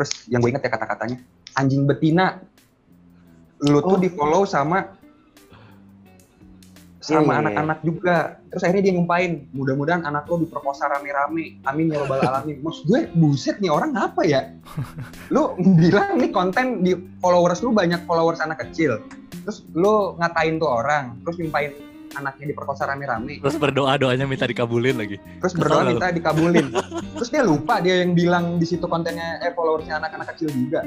terus yang gue inget ya kata-katanya anjing betina. Lu tuh Oh. di follow sama Iya, sama iya, iya. anak-anak juga. Terus akhirnya dia nyumpain mudah-mudahan anak lo diperkosa rame-rame. Amin ya robbal alamin. Maksud gue buset nih orang apa ya? Lu bilang nih konten di followers lu banyak followers anak kecil. Terus lu ngatain tuh orang terus nyumpain anaknya diperkosa rame-rame Terus berdoa doanya minta dikabulin lagi. terus Kesel berdoa minta dikabulin terus dia lupa dia yang bilang di situ kontennya eh followersnya anak-anak kecil juga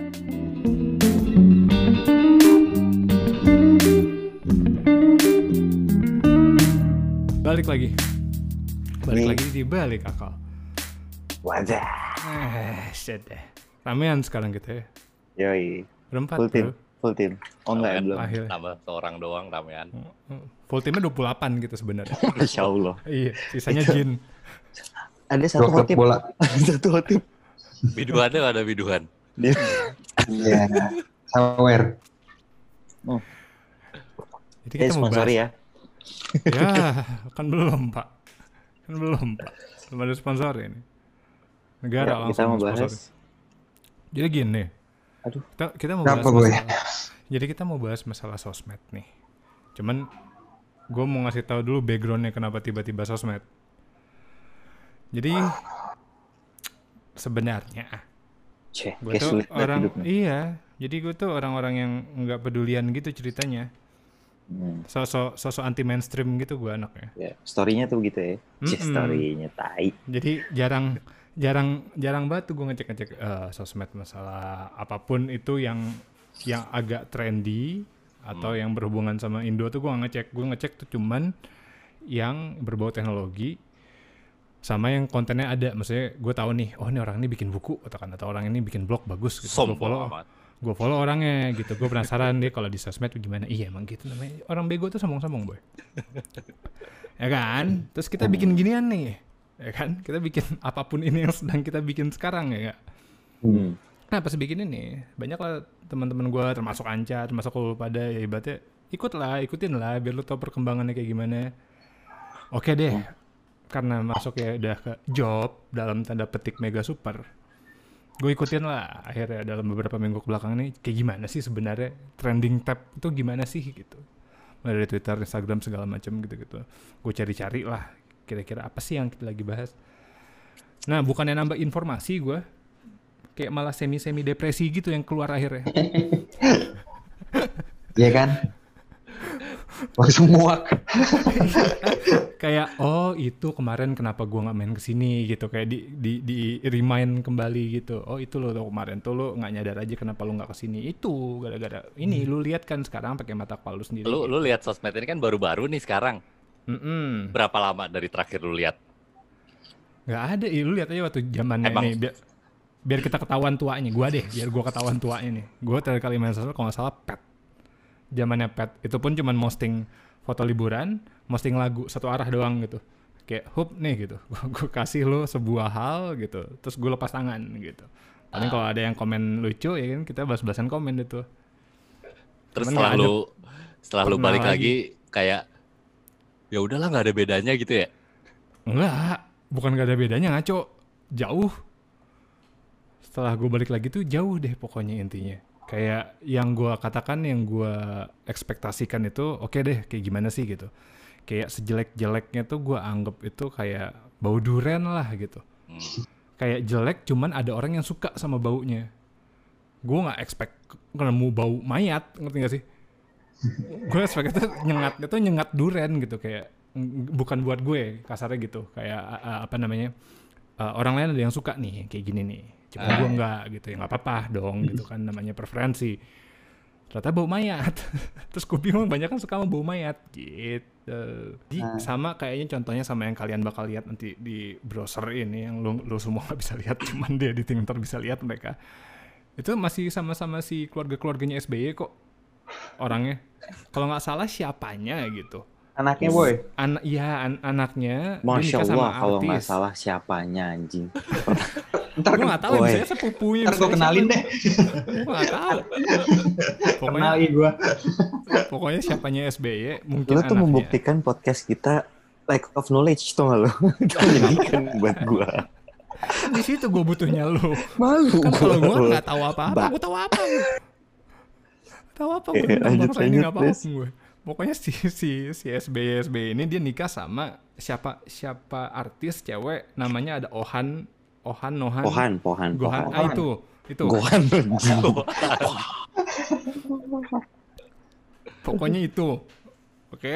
Balik lagi. Balik Nih. lagi di balik akal. Wajah. Eh, shit deh. Ramean sekarang gitu ya. Yoi. Berempat Full team. Full team. Oh enggak ya belum. Akhirnya. Tambah seorang doang ramean. Full timnya 28 gitu sebenarnya. Masya Allah. iya, sisanya Jin. Ada satu Dokter hotip. bola satu hotip. Biduannya ada biduan. Dia iya sawer Jadi eh, kita mau sponsori bahas. ya. Ya, kan belum, Pak. Kan belum, Pak. Belum ada sponsor ini. Negara Ya, langsung kita mau sponsor. bahas. Jadi gini. Aduh. Kita, kita mau Kenapa, bahas masalah, Jadi kita mau bahas masalah sosmed nih. Cuman gue mau ngasih tahu dulu backgroundnya kenapa tiba-tiba sosmed. Jadi sebenarnya gue tuh orang hidupnya. iya. Jadi gue tuh orang-orang yang nggak pedulian gitu ceritanya. Hmm. Sosok sosok anti mainstream gitu gue anaknya. Ya, story-nya tuh begitu ya. Cih, Mm-mm. story-nya tai. Jadi jarang jarang jarang banget tuh gue ngecek-ngecek eh, sosmed masalah apa pun itu yang yang agak trendy atau yang berhubungan sama Indo tuh gue ngecek gue ngecek tuh cuman yang berbau teknologi sama yang kontennya ada maksudnya gue tahu nih oh ini orang ini bikin buku atau kan atau orang ini bikin blog bagus gitu Sombong follow amat. Gue follow orangnya gitu. Gue penasaran deh kalau di sosmed gimana. Iya emang gitu namanya. Orang bego tuh sombong-sombong boy. Ya kan? Terus kita bikin ginian nih ya kan? Kita bikin apa pun ini yang sedang kita bikin sekarang ya gak? Hmm. nah pas bikin ini banyak lah teman-teman gue termasuk Anca termasuk lu pada ya ibaratnya ikut lah ikutin lah biar lu tau perkembangannya kayak gimana. Oke deh karena masuk ya udah ke job dalam tanda petik mega super gue ikutin lah akhirnya dalam beberapa minggu ke belakang ini kayak gimana sih sebenarnya trending tab itu gimana sih gitu. Mulai dari Twitter, Instagram segala macam gitu-gitu. Gue cari-cari lah kira-kira apa sih yang kita lagi bahas. Nah bukannya nambah informasi gue kayak malah semi-semi depresi gitu yang keluar akhirnya. Iya kan langsung muak. Kayak oh itu kemarin kenapa gua nggak main ke sini gitu kayak di di di remind kembali gitu. Oh itu lo tuh kemarin tuh lo nggak nyadar aja kenapa lo nggak ke sini itu gara-gara ini lu lihat kan sekarang pakai mata kepala lu sendiri. Lu lu lihat sosmed ini kan baru-baru nih sekarang. Mm-mm. Berapa lama dari terakhir lu lihat? nggak ada ya lu lihat aja waktu zamannya Emang- nih biar biar kita ketahuan tuanya. Gua deh biar gua ketahuan tuanya nih. Gua terakhir kali main sosmed kalau nggak salah pet zamannya pet itu pun cuman posting foto liburan posting lagu satu arah doang gitu. Kayak hup nih gitu. Gue kasih lo sebuah hal gitu. Terus gue lepas tangan gitu. Paling kalau ada yang komen lucu ya kan kita bahas-bahasan komen itu. Terus Cuman setelah lu setelah lu balik lagi. lagi. kayak ya udahlah nggak ada bedanya gitu ya. enggak bukan gak ada bedanya ngaco. Jauh. Setelah gue balik lagi tuh jauh deh pokoknya intinya kayak yang gue katakan yang gue ekspektasikan itu oke deh kayak gimana sih gitu. Kayak sejelek-jeleknya tuh gue anggap itu kayak bau duren lah gitu. Hmm. kayak jelek cuman ada orang yang suka sama baunya. Gue nggak expect nemu bau mayat ngerti gak sih? Gue expect itu nyengat itu nyengat duren gitu. Kayak mm, bukan buat gue kasarnya gitu. Kayak apa namanya uh, orang lain ada yang suka nih kayak gini nih cuma gue nggak gitu ya nggak apa-apa dong gitu kan namanya preferensi. Ternyata bau mayat. Terus gue bingung banyak kan suka sama bau mayat gitu. Di- sama kayaknya contohnya sama yang kalian bakal lihat nanti di browser ini yang lu, lu semua nggak bisa lihat cuman dia di Twitter bisa lihat mereka. Itu masih sama-sama si keluarga-keluarganya SBY kok orangnya. Kalau nggak salah siapanya gitu. Anaknya boy? Anak iya an- anaknya. Masya Allah kalau nggak salah siapanya anjing. ntar gue nggak tahu Boy. misalnya sepupunya ntar gue kenalin deh gue nggak tahu pokoknya kenalin gue pokoknya siapanya SBY mungkin Lo tuh anaknya membuktikan podcast kita lack of knowledge tuh gak lo? Itu menyedihkan buat gua. Di situ gue butuhnya lu. Malu. Kan kalau gue gua. nggak tahu apa-apa, gue tahu apa. Tahu apa gue Eh, lanjut, ini lanjut, nggak paham Des. gue. Pokoknya si si si SBY SBY ini dia nikah sama siapa siapa artis cewek namanya ada Ohan Ohan Nohan Pohan, pohan, Gohan pohan. ah itu itu Gohan. pokoknya itu oke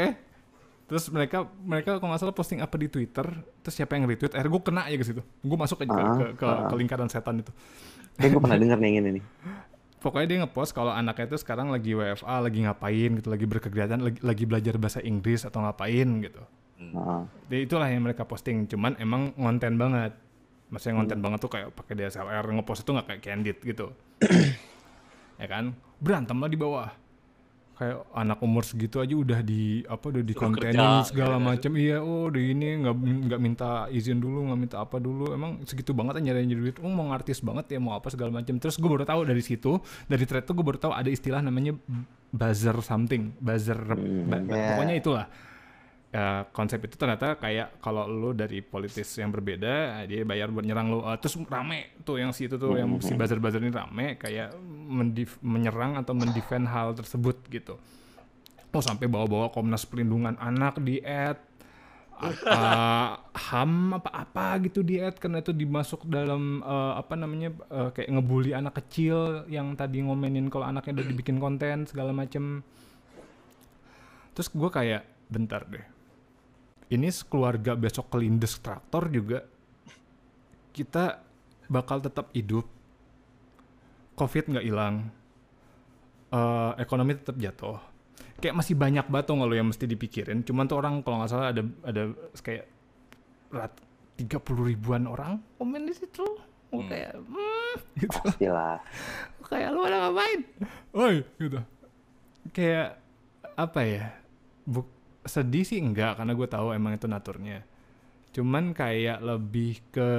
terus mereka mereka kalau nggak salah posting apa di Twitter terus siapa yang retweet akhirnya gue kena ya ke situ gue masuk aja ke, Ah, ke, ke, ah. ke lingkaran setan itu Kayak gue pernah denger nih yang ini nih. pokoknya dia ngepost kalau anaknya itu sekarang lagi WFA lagi ngapain gitu lagi berkegiatan lagi, lagi belajar bahasa Inggris atau ngapain gitu Heeh. Jadi itulah yang mereka posting cuman emang ngonten banget maksudnya ngonten banget tuh kayak pakai DSLR ngepost itu nggak kayak candid gitu. Ya kan? Berantem lah di bawah. Kayak anak umur segitu aja udah di apa udah di Suruh kontenin kerja, segala gitu. macam iya oh di ini nggak nggak minta izin dulu nggak minta apa dulu. Emang segitu banget aja nyari duit. Oh mau artis banget ya mau apa segala macam terus gue baru tahu dari situ dari thread tuh gue baru tahu ada istilah namanya buzzer something buzzer ba- ba- Yeah. pokoknya itulah ya, konsep itu ternyata kayak kalau lu dari politis yang berbeda dia bayar buat nyerang lu. Eh, terus rame tuh yang si itu tuh yang si buzzer buzzer ini rame kayak mendif- menyerang atau mendefend hal tersebut gitu. Oh sampai bawa-bawa Komnas Perlindungan Anak di add apa ham apa apa gitu di add karena itu dimasuk dalam eh, apa namanya eh, kayak ngebully anak kecil yang tadi ngomenin kalau anaknya udah dibikin konten segala macem. Terus gue kayak bentar deh ini sekeluarga besok kelindes traktor juga kita bakal tetap hidup. Covid nggak hilang. Eh, ekonomi tetap jatuh. Kayak masih banyak batu nggak lo yang mesti dipikirin. Cuman tuh orang kalau nggak salah ada ada kayak rat tiga puluh ribuan orang. Komen di situ. Hmm. kayak hmm, gitu. Pastilah. kayak lu ada ngapain? Woi gitu. Kayak apa ya Buk, sedih sih enggak karena gue tahu emang itu naturnya. Cuman kayak lebih ke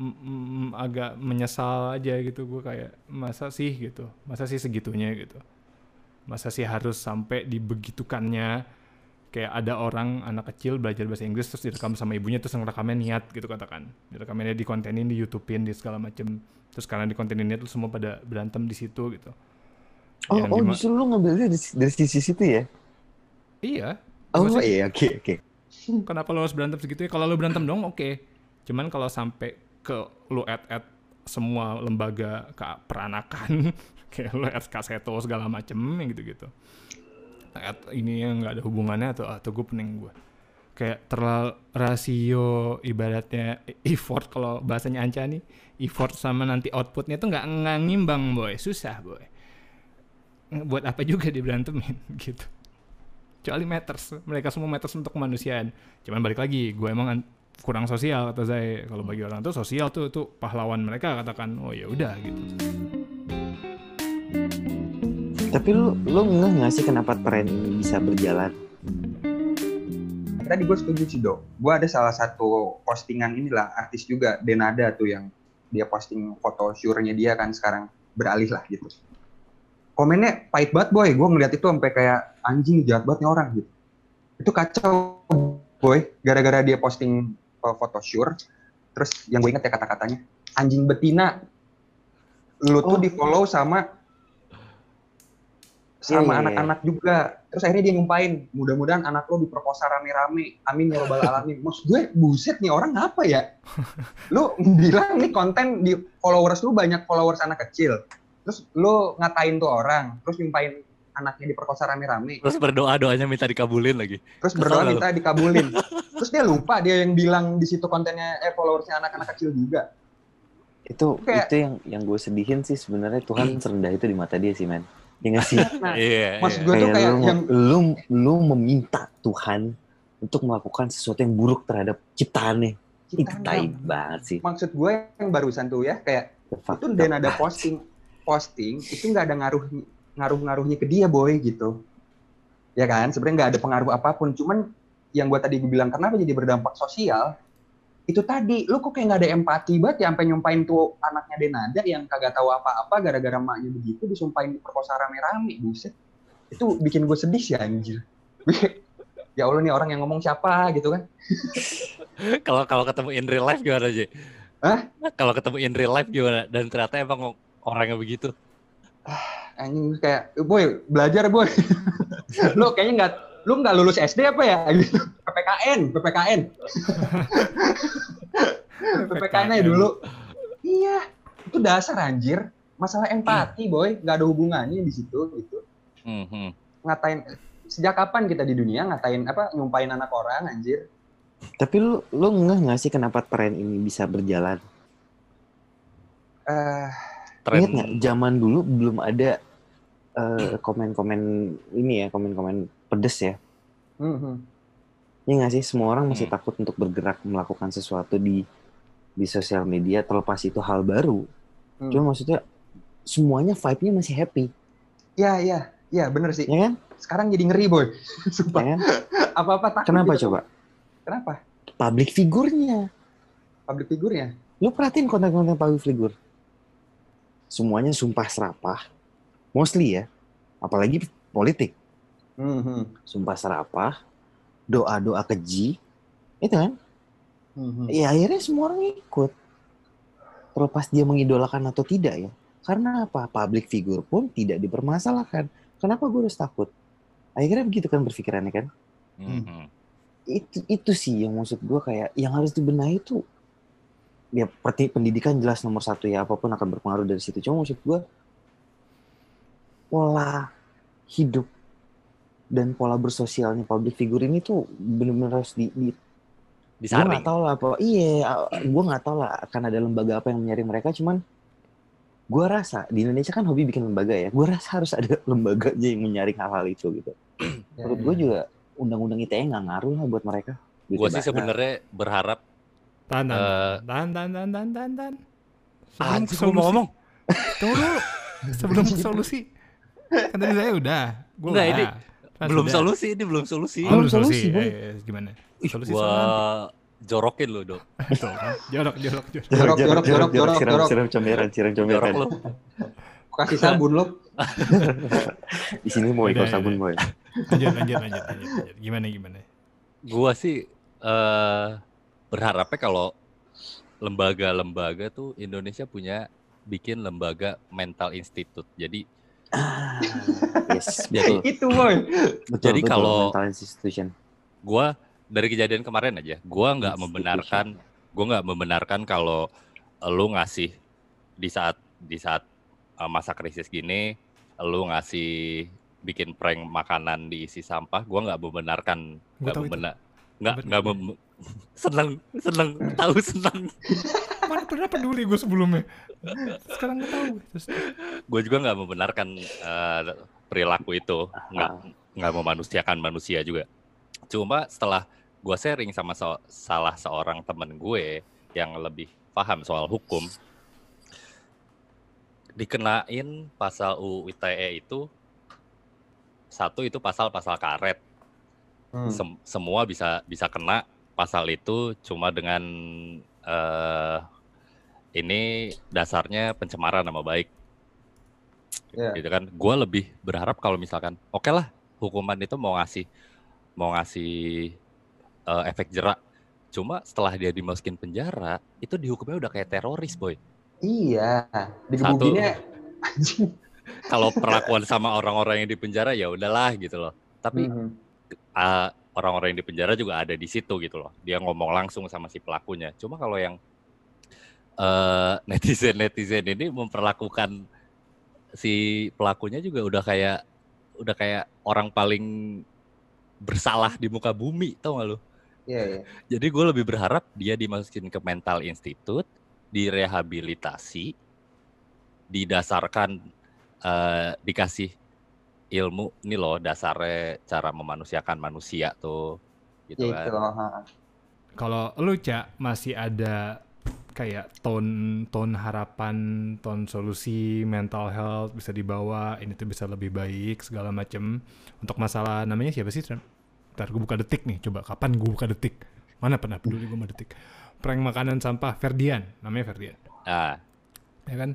mm, mm, agak menyesal aja gitu gue kayak masa sih? gitu. Masa sih segitunya? gitu. Masa sih harus sampai dibegitukannya? Kayak ada orang anak kecil belajar bahasa Inggris terus direkam sama ibunya terus ngerekamnya niat gitu katakan. Direkamannya di kontenin di YouTubein di segala macem. Terus karena di kontenin niat terus semua pada berantem di situ gitu. Oh, Yang oh justru lu ngambilnya dari, dari sisi situ ya? iya Oh iya, oke oke. kenapa lo harus berantem segitu ya? Kalau lo berantem dong oke. Cuman kalau sampai ke lo add add semua lembaga ke peranakan kayak lo add kaseto segala macem yang gitu gitu add ini yang nggak ada hubungannya atau atau gue pening gue kayak terlalu rasio ibaratnya effort kalau bahasanya Anca nih effort sama nanti outputnya tuh nggak nggak ngimbang boy. Susah boy. Buat apa juga diberantemin gitu kecuali matters mereka semua matters untuk kemanusiaan cuman balik lagi gue emang an- kurang sosial kata saya kalau bagi orang tuh sosial tuh tuh pahlawan mereka katakan oh ya udah gitu Tapi lu lu nggak sih kenapa tren ini bisa berjalan? Tadi gue setuju sih dok. Gue ada salah satu postingan inilah artis juga Denada tuh yang dia posting foto syurnya dia kan sekarang beralih lah gitu. Komennya pahit banget boy. Gue ngeliat itu sampai kayak anjing jahat banget nih orang gitu. Itu kacau boy. Gara-gara dia posting uh, foto syur. Terus yang gue inget ya kata-katanya anjing betina. Lu tuh Oh. di follow sama Iya, iya, sama iya. anak-anak juga. Terus akhirnya dia nyumpain, mudah-mudahan anak lo diperkosa rame-rame. Amin ya robbal alamin. Maksud gue, buset nih orang apa ya? Lu bilang nih konten di followers lu banyak followers anak kecil. Terus lu ngatain tuh orang, terus nyumpain anaknya diperkosa rame-rame. Terus berdoa doanya minta dikabulin lagi. Terus Kesel berdoa minta dikabulin. Terus dia lupa dia yang bilang di situ kontennya eh followersnya anak-anak kecil juga. Itu Kayak- itu yang yang gue sedihin sih sebenarnya Tuhan serendah itu di mata dia sih men. Ya nggak sih? Nah, Iya. maksud iya. gue tuh kayak lu, yang lu lu meminta Tuhan untuk melakukan sesuatu yang buruk terhadap ciptaannya. Itu kita tai banget sih. maksud gue yang barusan tuh ya kayak itu dan ada posting posting itu nggak ada ngaruh ngaruh ngaruhnya ke dia boy gitu. Ya kan? Sebenarnya nggak ada pengaruh apa pun. Cuman yang gue tadi gue bilang kenapa jadi berdampak sosial? Itu tadi lu kok kayak nggak ada empati banget ya sampai nyumpain tuh anaknya Denada yang kagak tahu apa-apa gara-gara maknya begitu disumpahin diperkosa rame-rame buset. Itu bikin gue sedih sih anjir. Ya Allah nih orang yang ngomong siapa gitu kan? Kalau kalau ketemu in real life gimana aja? Kalau ketemu in real life gimana? Dan ternyata emang orangnya begitu. Anjing kayak, boy belajar boy. lu kayaknya nggak, lu nggak lulus SD apa ya? Gitu. PPKN, PPKN. PPKN aja dulu. Iya, itu dasar anjir. Masalah empati boy, nggak ada hubungannya di situ gitu. Mhm. Ngatain, sejak kapan kita di dunia ngatain apa nyumpain anak orang anjir? Tapi lu lu ngeh nggak sih kenapa tren ini bisa berjalan? Eh, Tren Ingat nggak zaman dulu belum ada eh, komen-komen ini ya, komen-komen pedes ya. mhm. Iya nggak sih? Semua orang masih Hmm. takut untuk bergerak melakukan sesuatu di di sosial media terlepas itu hal baru. Hmm. Cuma maksudnya semuanya vibe-nya masih happy, Iya, iya, iya bener sih. ya kan? Sekarang jadi ngeri boy. Ya Sumpah. kan? Apa-apa takut. Kenapa gitu. coba? Kenapa? Public figurnya. Public figurnya. Lu perhatiin konten-konten public figure. Semuanya sumpah serapah. Mostly ya. Apalagi politik. Mhm. Sumpah serapah. Doa-doa keji. Itu kan? Mhm. Ya akhirnya semua orang ikut. Terlepas dia mengidolakan atau tidak ya. Karena apa? Public figure pun tidak dipermasalahkan. Kenapa gue harus takut? Akhirnya begitu kan berpikirannya kan? Mhm. Itu itu sih yang maksud gue kayak yang harus dibenahi itu ya perti- pendidikan jelas nomor satu ya apa pun akan berpengaruh dari situ. Cuma maksud gue pola hidup dan pola bersosialnya public figure ini tuh benar-benar harus di, di gue nggak tahu lah apa iya gue nggak tahu lah akan ada lembaga apa yang menyaring mereka cuman gue rasa di Indonesia kan hobi bikin lembaga ya gue rasa harus ada lembaganya yang menyaring hal-hal itu gitu Ya, menurut ya. gue juga undang-undang ITE nggak ngaruh lah buat mereka Gue sih sebenarnya berharap Tahan, tahan, Eh. tahan, tahan, tahan, tahan, tahan. Sebelum ngomong. Tunggu dulu. Sebelum solusi. Kan tadi saya udah. Gua Nggak, ini Pas belum udah. solusi, ini belum solusi. Oh, belum Solusi, solusi. Eh, eh, gimana? Solusi Gua soal jorokin lu, Dok. Kan. Jorok, jorok, jorok. Jorok, jorok, jorok, jorok, siram, jorok. siram comberan siram Jorok comberan lu. Kasih sabun lo. di sini mau ikut sabun boy Lanjut, lanjut, lanjut, lanjut, lanjut. Gimana, gimana? Gua sih eh berharapnya kalau lembaga-lembaga tuh Indonesia punya bikin lembaga mental institute. Jadi ah, yes Jadi- betul. Itu boy. betul Jadi betul, kalau- mental institution. gua dari kejadian kemarin aja, gua nggak membenarkan, gua nggak membenarkan kalau lu ngasih di saat di saat uh, masa krisis gini, lu ngasih bikin prank makanan diisi sampah, gua nggak membenarkan, nggak membenar, nggak nggak mem seneng seneng tahu seneng. Pernah peduli gue sebelumnya. Sekarang nggak tahu. Terus, Gue juga nggak membenarkan uh, perilaku itu, nggak nggak memanusiakan manusia juga. Cuma setelah gue sharing sama so- salah seorang temen gue yang lebih paham soal hukum, dikenain pasal UU ITE itu satu itu pasal-pasal karet, Hmm. Sem- semua bisa bisa kena pasal itu cuma dengan eh ini dasarnya pencemaran nama baik Ya. gitu kan gue lebih berharap kalau misalkan oke lah hukuman itu mau ngasih mau ngasih eh, efek jerak cuma setelah dia dimasukin penjara itu dihukumnya udah kayak teroris boy Iya. Digebukinnya anjing. kalau perlakuan sama orang-orang yang di penjara ya udahlah gitu loh tapi Mhm. ah, orang-orang yang di penjara juga ada di situ gitu loh dia ngomong langsung sama si pelakunya cuma kalau yang netizen netizen ini memperlakukan si pelakunya juga udah kayak udah kayak orang paling bersalah di muka bumi tau gak lu Iya, iya. jadi gue lebih berharap dia dimasukin ke mental institute direhabilitasi didasarkan eh, dikasih ilmu ini loh dasarnya cara memanusiakan manusia tuh gitu Gitu. kan kalau lu cak masih ada kayak tone tone harapan tone solusi mental health bisa dibawa ini tuh bisa lebih baik segala macem. Untuk masalah namanya siapa sih? Ntar gue buka detik nih coba. Kapan gue buka detik? Mana pernah peduli gue sama detik? Prank makanan sampah Ferdian namanya Ferdian. Nah ya kan?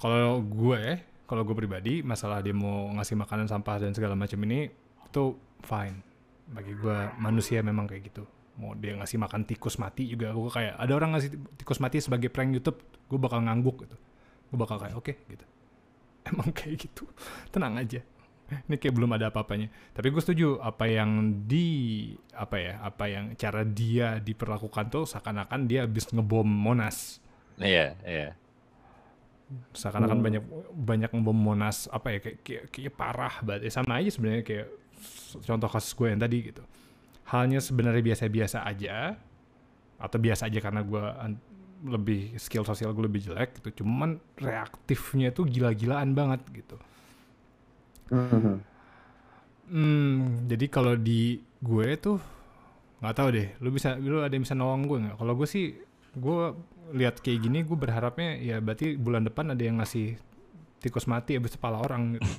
Kalau gue kalau gue pribadi masalah dia mau ngasih makanan sampah dan segala macam ini itu fine. Bagi gue manusia memang kayak gitu mau dia ngasih makan tikus mati juga gue kayak ada orang ngasih tikus mati sebagai prank YouTube gue bakal ngangguk gitu. Gue bakal kayak oke gitu. Emang kayak gitu. Tenang aja. Ini kayak belum ada apa-apanya. Tapi gue setuju apa yang di apa ya apa yang cara dia diperlakukan tuh seakan-akan dia habis ngebom Monas. Iya, iya. seakan-akan banyak banyak ngebom Monas apa ya kayak kayak, kayak parah banget. Ya, sama aja sebenarnya kayak contoh kasus gue yang tadi gitu halnya sebenarnya biasa-biasa aja atau biasa aja karena gue lebih skill sosial gue lebih jelek gitu cuman reaktifnya tuh gila-gilaan banget gitu Mhm. Hmm, jadi kalau di gue tuh nggak tahu deh. Lu bisa, lu ada yang bisa nolong gue nggak? Kalau gue sih, gue lihat kayak gini, gue berharapnya ya berarti bulan depan ada yang ngasih tikus mati abis kepala orang gitu.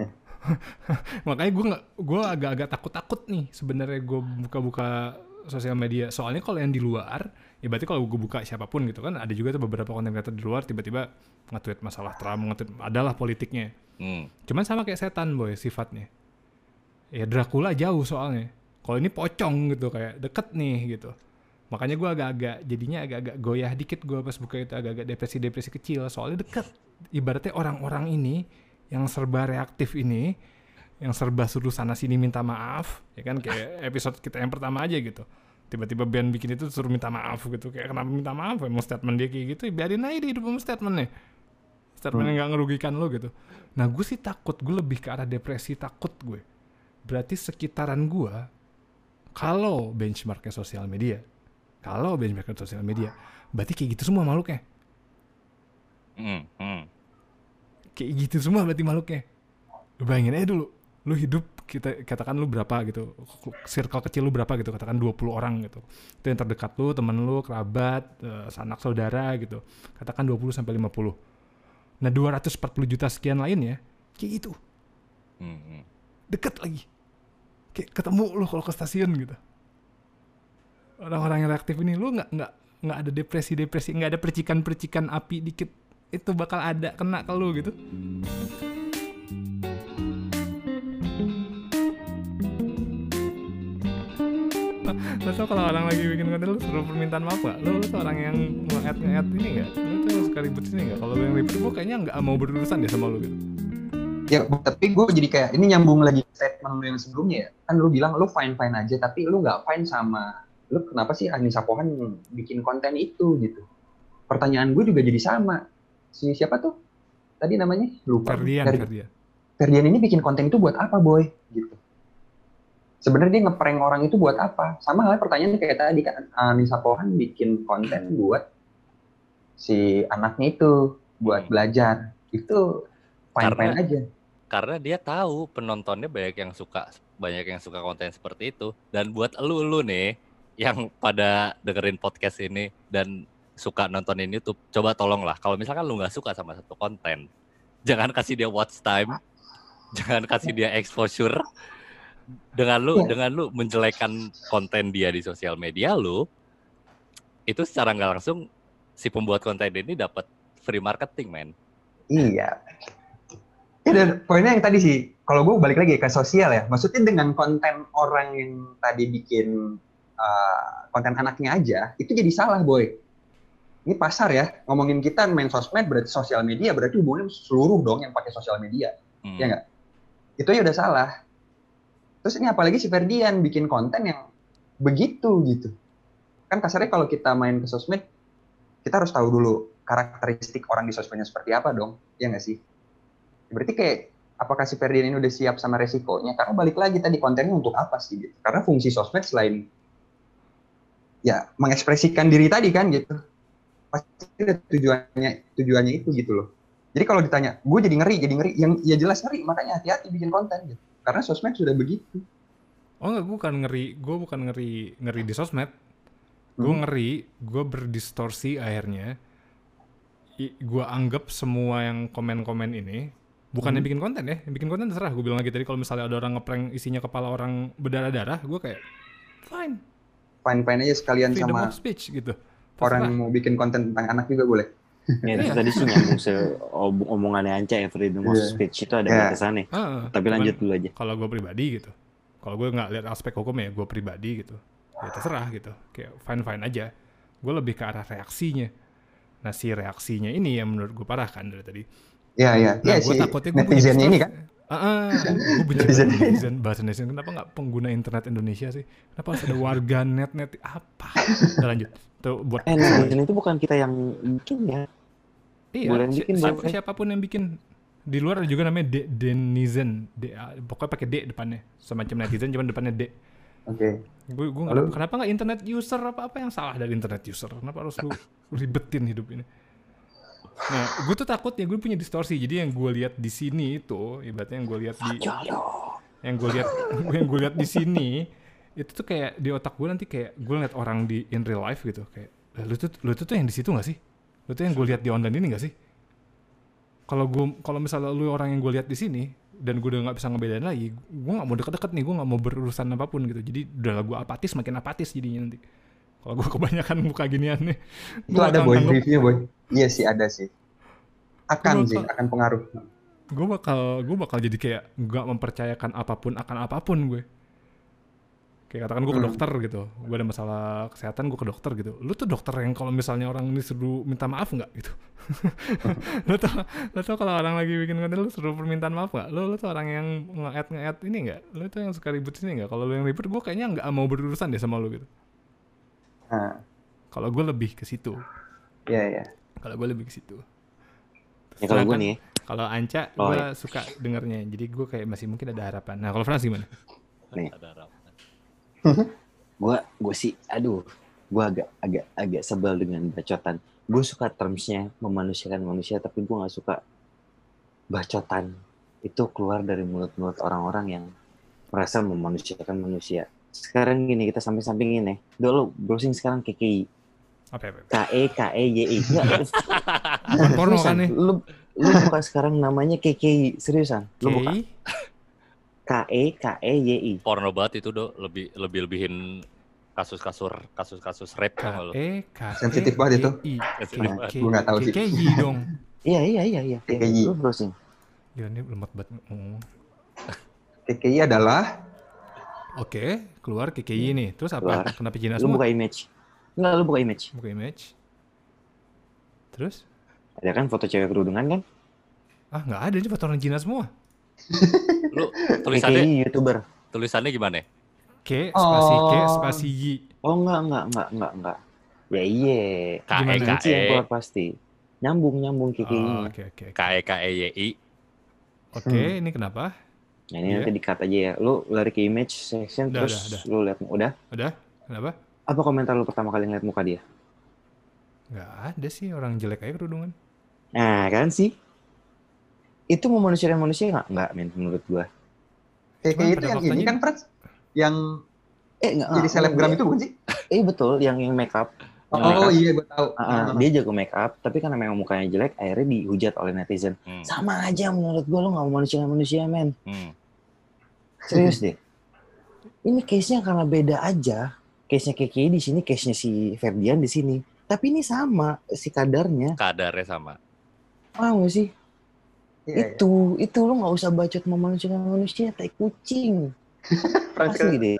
Makanya gue nggak, gue agak-agak takut-takut nih sebenarnya gue buka-buka sosial media. Soalnya kalau yang di luar, ya berarti kalau gue buka siapa pun gitu kan, ada juga tuh beberapa konten kreator di luar tiba-tiba nge-tweet masalah Trump, nge-tweet adalah politiknya. Hmm. Cuman sama kayak setan boy sifatnya. Ya Dracula jauh soalnya. Kalau ini pocong gitu kayak deket nih gitu. Makanya gue agak-agak jadinya agak-agak goyah dikit gue pas buka itu agak-agak depresi-depresi kecil soalnya deket. Ibaratnya orang-orang ini yang serba reaktif ini, yang serba suruh sana sini minta maaf, ya kan kayak episode kita yang pertama aja gitu. Tiba-tiba band bikin itu suruh minta maaf gitu kayak kenapa minta maaf emang statement dia kayak gitu ya biarin aja dia hidup statementnya statement yang nggak ngerugikan lo gitu. Nah gue sih takut, gue lebih ke arah depresi takut gue. Berarti sekitaran gue, kalau benchmarknya sosial media, kalau benchmarknya sosial media, berarti kayak gitu semua makhluknya. Hmm. Hmm. Kayak gitu semua berarti makhluknya. Lu bayangin aja dulu, lu hidup kita katakan lu berapa gitu, circle kecil lu berapa gitu, katakan 20 orang gitu. Itu yang terdekat lu, temen lu, kerabat, eh, sanak saudara gitu. Katakan 20 sampai 50. Nah 240 juta sekian lainnya kayak gitu Hmm. hmm. deket lagi kayak ketemu lu kalau ke stasiun gitu orang-orang yang reaktif ini lu nggak nggak nggak ada depresi depresi nggak ada percikan percikan api dikit itu bakal ada kena ke lu gitu Lo tau kalau orang lagi bikin konten lu suruh permintaan maaf gak? Lu, lu tuh orang yang nge-add nge-add ini gak? Lu tuh suka ribut sini gak? Kalau yang ribut gue kayaknya nggak mau berurusan deh sama lu gitu Ya, tapi gue jadi kayak ini nyambung lagi statement lu yang sebelumnya ya. Kan lu bilang lu fine fine aja, tapi lu nggak fine sama lu kenapa sih Anissa Pohan bikin konten itu gitu. Pertanyaan gue juga jadi sama. Si siapa tuh? Tadi namanya lupa. Ferdian, Fer- Ferdian Ferdian ini bikin konten itu buat apa, boy? Gitu. Sebenarnya dia ngeprank orang itu buat apa? Sama halnya pertanyaannya kayak tadi kan Anissa Pohan bikin konten buat si anaknya itu buat Hmm. belajar. Itu fine fine Karena- aja. Karena dia tahu penontonnya banyak yang suka banyak yang suka konten seperti itu dan buat elu lu nih yang pada dengerin podcast ini dan suka nontonin YouTube, coba tolonglah kalau misalkan lu nggak suka sama satu konten, jangan kasih dia watch time, jangan kasih dia exposure. Dengan lu Iya. dengan lu menjelekan konten dia di sosial media lu, itu secara nggak langsung si pembuat konten ini dapat free marketing, men. Iya. Ya dan poinnya yang tadi sih, kalau gue balik lagi ke sosial ya, maksudnya dengan konten orang yang tadi bikin uh, konten anaknya aja, itu jadi salah boy. Ini pasar ya, ngomongin kita main sosmed berarti sosial media, berarti hubungannya seluruh dong yang pakai sosial media. Hmm. Iya nggak? Itu ya udah salah. Terus ini apalagi si Ferdian bikin konten yang begitu gitu. Kan kasarnya kalau kita main ke sosmed, kita harus tahu dulu karakteristik orang di sosmednya seperti apa dong, ya nggak sih? Berarti kayak apakah si Ferdian ini udah siap sama resikonya? Karena balik lagi tadi kontennya untuk apa sih gitu? Karena fungsi sosmed selain ya mengekspresikan diri tadi kan gitu, pasti ada tujuannya tujuannya itu gitu loh. Jadi kalau ditanya, gue jadi ngeri, jadi ngeri, yang ya jelas ngeri, makanya hati-hati bikin konten gitu. Karena sosmed sudah begitu. Oh enggak, gue bukan ngeri, gue bukan ngeri ngeri di sosmed. Gue Hmm. ngeri, gue berdistorsi akhirnya. Gue anggap semua yang komen-komen ini bukan yang Hmm. bikin konten ya, yang bikin konten terserah. Gue bilang lagi tadi kalau misalnya ada orang ngeprank isinya kepala orang berdarah-darah, gue kayak fine, Fine-fine aja sekalian freedom sama of speech gitu. Orang yang mau bikin konten tentang anak juga boleh. Ya, Iya. tadi sih nyambung se om- omongannya Anca ya freedom of Iya. speech itu ada Iya. Ah, batasannya. Tapi cuman lanjut dulu aja. Kalau gue pribadi gitu, kalau gue nggak lihat aspek hukum ya, gue pribadi gitu. ya terserah gitu kayak fine fine aja gue lebih ke arah reaksinya nah si reaksinya ini yang menurut gue parah kan dari tadi Iya, iya. nah Iya gue sih. takutnya gue punya Netizennya ini kan. Ah, gue benci Netizen. bahasa netizen. Kenapa nggak pengguna internet Indonesia sih? Kenapa harus ada warga net net apa? Udah lanjut. Tuh buat Eh, netizen itu bukan kita yang bikin ya. iya, boleh si- bikin, siapa- boleh. siapa pun yang bikin di luar ada juga namanya de denizen. De, pokoknya pakai D depannya. Semacam netizen cuman depannya D. Oke. Gue gue Lalu? kenapa nggak internet user apa apa yang salah dari internet user? Kenapa harus lu ribetin hidup ini? Nah, gue tuh takut ya gue punya distorsi. Jadi yang gue lihat di sini itu, ibaratnya yang gue lihat di yang gue lihat yang gue lihat di sini itu tuh kayak di otak gue nanti kayak gue ngeliat orang di in real life gitu. Kayak "Lah, lu tuh lu tuh tuh yang di situ gak sih? Lu tuh yang gue lihat di online ini gak sih? Kalau gue kalau misalnya lu orang yang gue lihat di sini dan gue udah nggak bisa ngebedain lagi gue nggak mau deket-deket nih gue nggak mau berurusan apa pun gitu. Jadi udah gue apatis makin apatis jadinya nanti kalau gue kebanyakan buka ginian nih. Itu ada boy. review boy. Iya sih ada sih. Akan Lu sih, bakal- akan pengaruh. gue bakal gue bakal jadi kayak nggak mempercayakan apa pun akan apa pun gue kayak katakan gue ke Hmm. dokter gitu. Gue ada masalah kesehatan gue ke dokter gitu. Lu tuh dokter yang kalau misalnya orang ini suruh minta maaf nggak gitu? Lu tau lu tau kalau orang lagi bikin konten lu suruh permintaan maaf nggak? Lu lu tuh orang yang nge-add nge-add ini nggak? Lu tuh yang suka ribut sini nggak? Kalau lu yang ribut gue kayaknya nggak mau berurusan deh sama lu gitu Nah, kalau gue lebih ke situ iya iya. kalau gue lebih ke situ Ya kalau gue nih, ya, kalau Anca Oh, gue suka dengernya jadi gue kayak masih mungkin ada harapan nah kalau Frans gimana Nih. Ada harapan. gue gue sih, aduh, gue agak agak agak sebel dengan bacotan. Gue suka termsnya memanusiakan manusia, tapi gue nggak suka bacotan itu keluar dari mulut-mulut orang-orang yang merasa memanusiakan manusia. Sekarang gini kita samping-sampingin ya. Dulu browsing sekarang KKI. apa ya, apa K E K E Y I. Bukan porno kan seriusan, nih Lu lu buka sekarang namanya KKI seriusan. Lu buka. K E K E Y I. Porno banget itu do lebih lebih lebihin kasus-kasus kasus-kasus rape K tau nggak lu? E K E Sensitif banget itu. Sensitif banget. Gua nggak tahu sih. KKI dong Iya iya iya iya. KKI. Lu browsing. Gila ini lemot banget ngomong. KKI adalah Oke, keluar KKI nih. Terus apa? Keluar. Kenapa Cina Lu semua? buka image. Enggak, lu buka image. Buka image. Terus? Ada kan foto cewek kerudungan kan? Ah nggak ada ini foto orang Cina semua. Lu tulisannya KKI YouTuber. tulisannya gimana? K spasi K Oh. spasi Y. Oh enggak enggak enggak enggak enggak. Ya iya. K E? K Nanti yang E keluar pasti. Nyambung nyambung Oh, KKI-nya. Oke oke. K E K E Y I. Oke, ini kenapa? Nah, ini Iya. nanti di-cut aja ya. Lu lari ke image section Udah, terus udah, udah. lu lihat udah. Udah? Kenapa? Apa komentar lu pertama kali ngeliat muka dia? Nggak ada sih orang jelek aja kerudungan. Nah, kan sih. Itu memanusiakan manusia nggak? Nggak, men, menurut gua. KKI Cuman itu yang ini kan Frans? Yang Eh, nggak. jadi selebgram itu bukan sih? Eh, betul, yang yang make Oh, iya gue tahu. Ah, ah, dia jago make up, tapi karena memang mukanya jelek, akhirnya dihujat oleh netizen. Hmm. Sama aja menurut gua lu nggak memanusiakan manusia, men. Hmm. Serius deh. Ini case-nya karena beda aja. Case-nya KKI di sini, case-nya si Ferdian di sini. Tapi ini sama si kadarnya. Kadarnya sama. Paham gak sih? Iya. itu, itu lu nggak usah bacot memanusiakan manusia, tai kucing. Asli deh.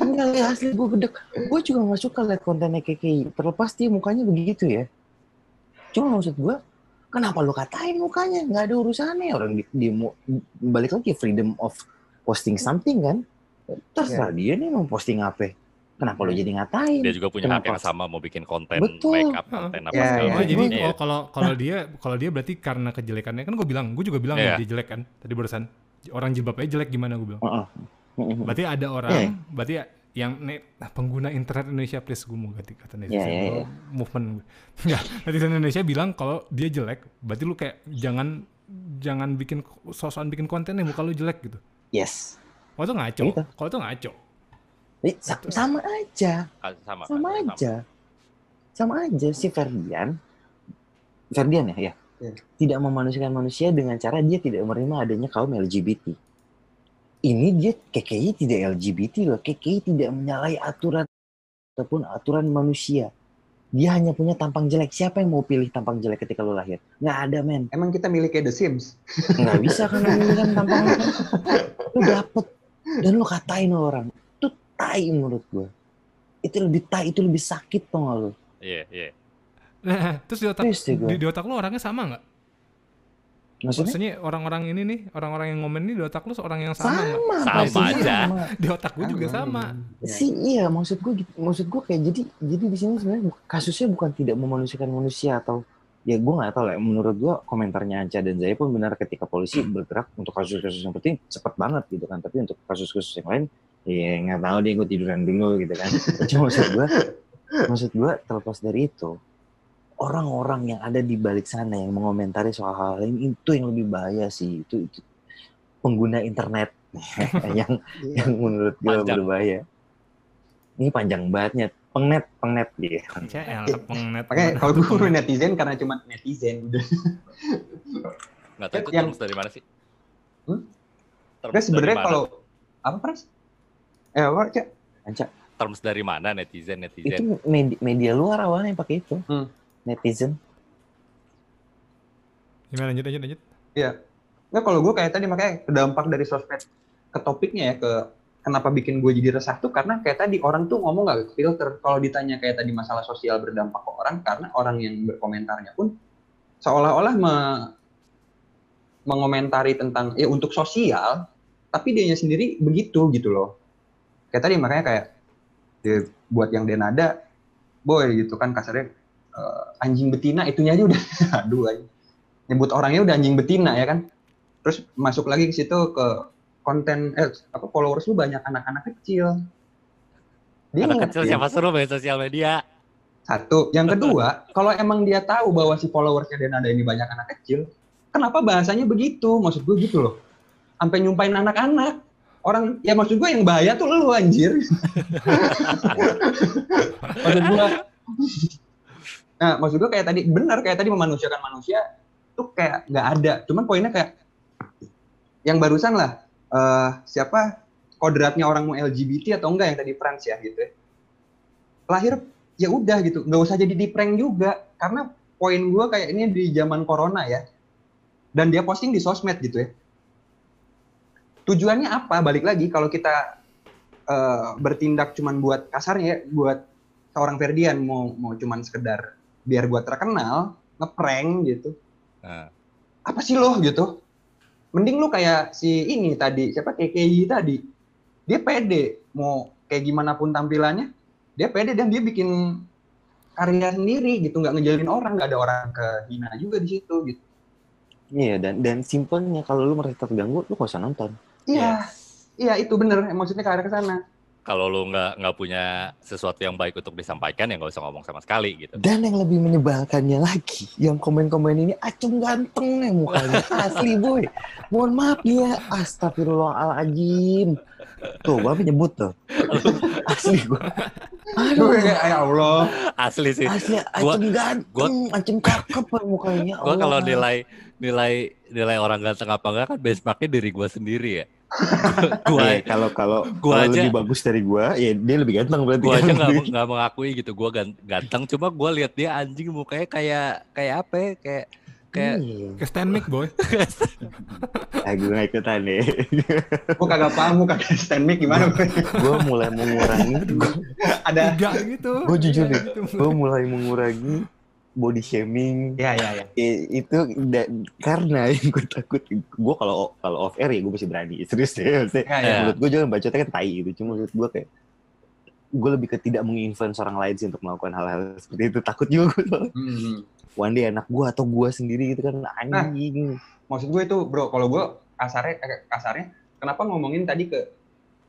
Enggak, ya, asli gue gedek. Gue juga gak suka liat kontennya KKI. Terlepas dia mukanya begitu ya. Cuma maksud gue, kenapa lu katain mukanya? Nggak ada urusannya. Orang di, di, mau- balik lagi freedom of posting something kan. Terserah dia nih mau posting apa. Kenapa lu jadi ngatain? Dia juga punya hak yang sama mau bikin konten Betul. make up, konten apa Ya, segala ya. Oh, jadi. Iya. oh, kalau kalau dia kalau dia berarti karena kejelekannya kan gue bilang, gue juga bilang Iya. dia jelek kan tadi barusan. Orang jilbabnya jelek gimana gue bilang. Heeh. Heeh. Berarti ada orang, Iya. berarti yang net, nah, pengguna internet Indonesia please gue mau ganti kata netizen. Iya, iya, Gua iya. Movement. Enggak, netizen Indonesia bilang kalau dia jelek, berarti lu kayak jangan jangan bikin sosokan bikin konten yang muka lu jelek gitu. Yes. Kalau itu ngaco. Gitu. Kalau itu ngaco. Eh, sa- sama aja. Ah, Sama. sama sama. aja sama aja si Ferdian Ferdian ya ya Iya. tidak memanusiakan manusia dengan cara dia tidak menerima adanya kaum LGBT ini dia KKI tidak LGBT loh KKI tidak menyalahi aturan ataupun aturan manusia dia hanya punya tampang jelek siapa yang mau pilih tampang jelek ketika lo lahir nggak ada men Emang kita miliknya The Sims? nggak bisa kan memilihkan tampang lo kan. lu dapet dan lu katain orang itu tai menurut gue itu lebih tai itu lebih sakit nggak lu Iya, iya. Nah, terus di otak gua. di, di otak lu orangnya sama nggak? Maksudnya Maksudnya orang-orang ini nih, orang-orang yang ngomen ini di otak lu orang yang sama nggak? Sama pastinya aja. sama. Di otak gue juga sama. sih iya maksud gue gitu- maksud gue kayak jadi jadi di sini sebenarnya kasusnya bukan tidak memanusiakan manusia atau ya gue nggak tahu lah menurut gue komentarnya Anca dan Zaya pun benar ketika polisi bergerak untuk kasus-kasus yang penting cepat banget gitu kan tapi untuk kasus-kasus yang lain ya nggak tahu dia gue tiduran dulu gitu kan cuma maksud gue maksud gue terlepas dari itu orang-orang yang ada di balik sana yang mengomentari soal hal lain itu yang lebih bahaya sih itu itu pengguna internet yang yang menurut gue berbahaya. Ini panjang bangetnya, pengnet, pengnet dia. CL pengnet. Makanya kalau gue netizen karena cuma netizen udah. Nggak tahu itu Yang- terms dari mana sih? Hmm? Tapi sebenarnya dari mana? kalau apa pras? Eh apa cak? Anca, terms dari mana netizen netizen? itu media, media luar awalnya yang pakai itu. Hmm. Netizen. Gimana lanjut lanjut lanjut. Iya. Nggak kalau gue kayak tadi makanya dampak dari sosmed ke topiknya ya ke kenapa bikin gue jadi resah tuh karena kayak tadi orang tuh ngomong nggak filter kalau ditanya kayak tadi masalah sosial berdampak ke orang karena orang yang berkomentarnya pun seolah-olah me- mengomentari tentang ya untuk sosial tapi dianya sendiri begitu gitu loh kayak tadi makanya kayak ya, buat yang denada boy gitu kan kasarnya eh, anjing betina itunya aja udah. Aduh anjing. nyebut orangnya udah anjing betina ya kan? Terus masuk lagi ke situ ke konten eh apa followers lu banyak anak-anak kecil. Dia Anak kecil siapa suruh main sosial media? satu. Yang kedua kalau emang dia tahu bahwa si followersnya Denada ini banyak anak kecil kenapa bahasanya begitu? Maksud gue gitu loh. Sampai nyumpain anak-anak. Orang ya maksud gue yang bahaya tuh lu anjir. Maksud gue nah maksud gue kayak tadi benar kayak tadi memanusiakan manusia tuh kayak nggak ada. Cuman poinnya kayak yang barusan lah eh, siapa kodratnya orang mau LGBT atau enggak yang tadi Frans ya gitu ya. lahir ya udah gitu nggak usah jadi di prank juga. Karena poin gue kayak ini di zaman corona ya dan dia posting di sosmed gitu ya. Tujuannya apa? Balik lagi kalau kita eh, bertindak cuman buat kasarnya ya buat seorang Ferdian mau mau cuman sekedar biar gua terkenal ngeprank gitu. Nah, apa sih lo gitu? Mending lu kayak si ini tadi siapa KKI tadi. Dia pede mau kayak gimana pun tampilannya. Dia pede dan dia bikin karya sendiri gitu nggak ngejalin orang nggak ada orang kehina juga di situ gitu. Iya, dan dan simpelnya kalau lu merasa terganggu, lu gak usah nonton. iya. Iya itu bener maksudnya ke arah ke sana kalau lu nggak nggak punya sesuatu yang baik untuk disampaikan ya nggak usah ngomong sama sekali gitu. Dan yang lebih menyebalkannya lagi, yang komen-komen ini acung ganteng nih mukanya. Asli boy. Mohon maaf ya. Astagfirullahaladzim. Tuh, bapak nyebut tuh. Asli gue. Aduh, ya Allah Asli sih. asli Gua- acung ganteng, acung cakep mukanya. Gua kalau nilai nilai nilai orang ganteng apa enggak kan benchmarknya diri gua sendiri ya. gua Iya, kalau kalau Gua aja- lebih bagus dari gua, ya dia lebih ganteng berarti. gua kan? aja nggak nggak mengakui gitu gua gan- ganteng cuma gua lihat dia anjing mukanya kayak kayak apa ya? kayak kayak Iya. Ke stand mic boy. Ah, gue gak ikutan deh. gua kagak paham gua kagak stand mic gimana gue gue mulai mengurangi, ada Tiga gitu. gue jujur deh, Gitu. gue mulai mengurangi body shaming ya ya ya I- itu da- karena yang gue takut gue kalau kalau off air ya gue masih berani serius deh ya, ya. Iya. menurut gue jangan bacotnya kan tai gitu cuma menurut gue kayak gue lebih ke tidak menginfluence orang lain sih untuk melakukan hal-hal seperti itu takut juga gue soalnya. Hmm. one day anak gue atau gue sendiri gitu kan anjing maksud gue itu bro kalau gue kasarnya eh, kasarnya kenapa ngomongin tadi ke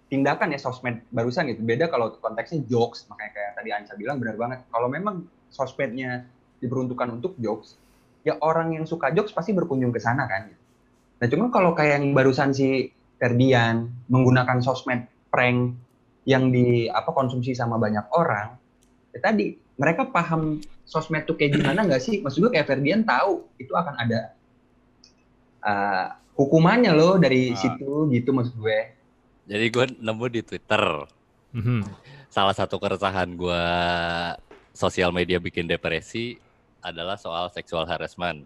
tindakan ya sosmed barusan gitu beda kalau konteksnya jokes makanya kayak tadi Anca bilang benar banget kalau memang sosmednya diperuntukkan untuk jokes ya orang yang suka jokes pasti berkunjung ke sana kan nah cuman kalau kayak yang barusan si Ferdian menggunakan sosmed prank yang di apa konsumsi sama banyak orang ya tadi mereka paham sosmed tuh kayak gimana nggak sih maksud gue kayak Ferdian tahu itu akan ada uh, hukumannya loh dari Ah. situ gitu maksud gue. jadi gua nemu di Twitter Mhm. salah satu keresahan gua sosial media bikin depresi adalah soal sexual harassment.